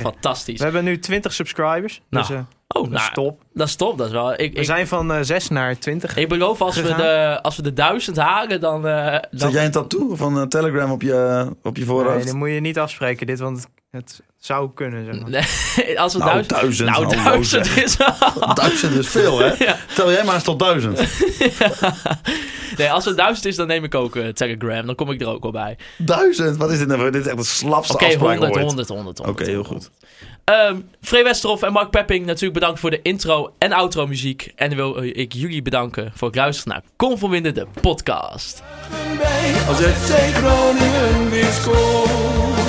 Fantastisch. We hebben nu 20 subscribers. Nou, dus eh, Oh, dat is nou, top. dat is top. Dat is wel... Ik, We ik, zijn van eh 6 naar 20. ik beloof, als we, de, als we de duizend halen, dan... eh, dan Zet jij een tattoo van eh, Telegram op je, op je Nee, voorhoofd? dan moet je niet afspreken dit, want het, zou kunnen. Zeg maar. Nee, als we Nou, duizend... duizend. nou, hallo, duizend zeg. is... Duizend is veel, hè? Ja. Tel jij maar eens tot duizend. nee, als het duizend is, dan neem ik ook eh, Telegram. Dan kom ik er ook wel bij. Duizend? Wat is dit nou? voor- Dit is echt de slapste Oké, afspraak 100, ooit. 100, 100, 100. Oké, heel goed. Ehm Free en Mark Pepping, natuurlijk bedankt voor de intro en outro muziek. En wil ik jullie bedanken voor het luisteren naar Conforminder, de podcast. Als scoort.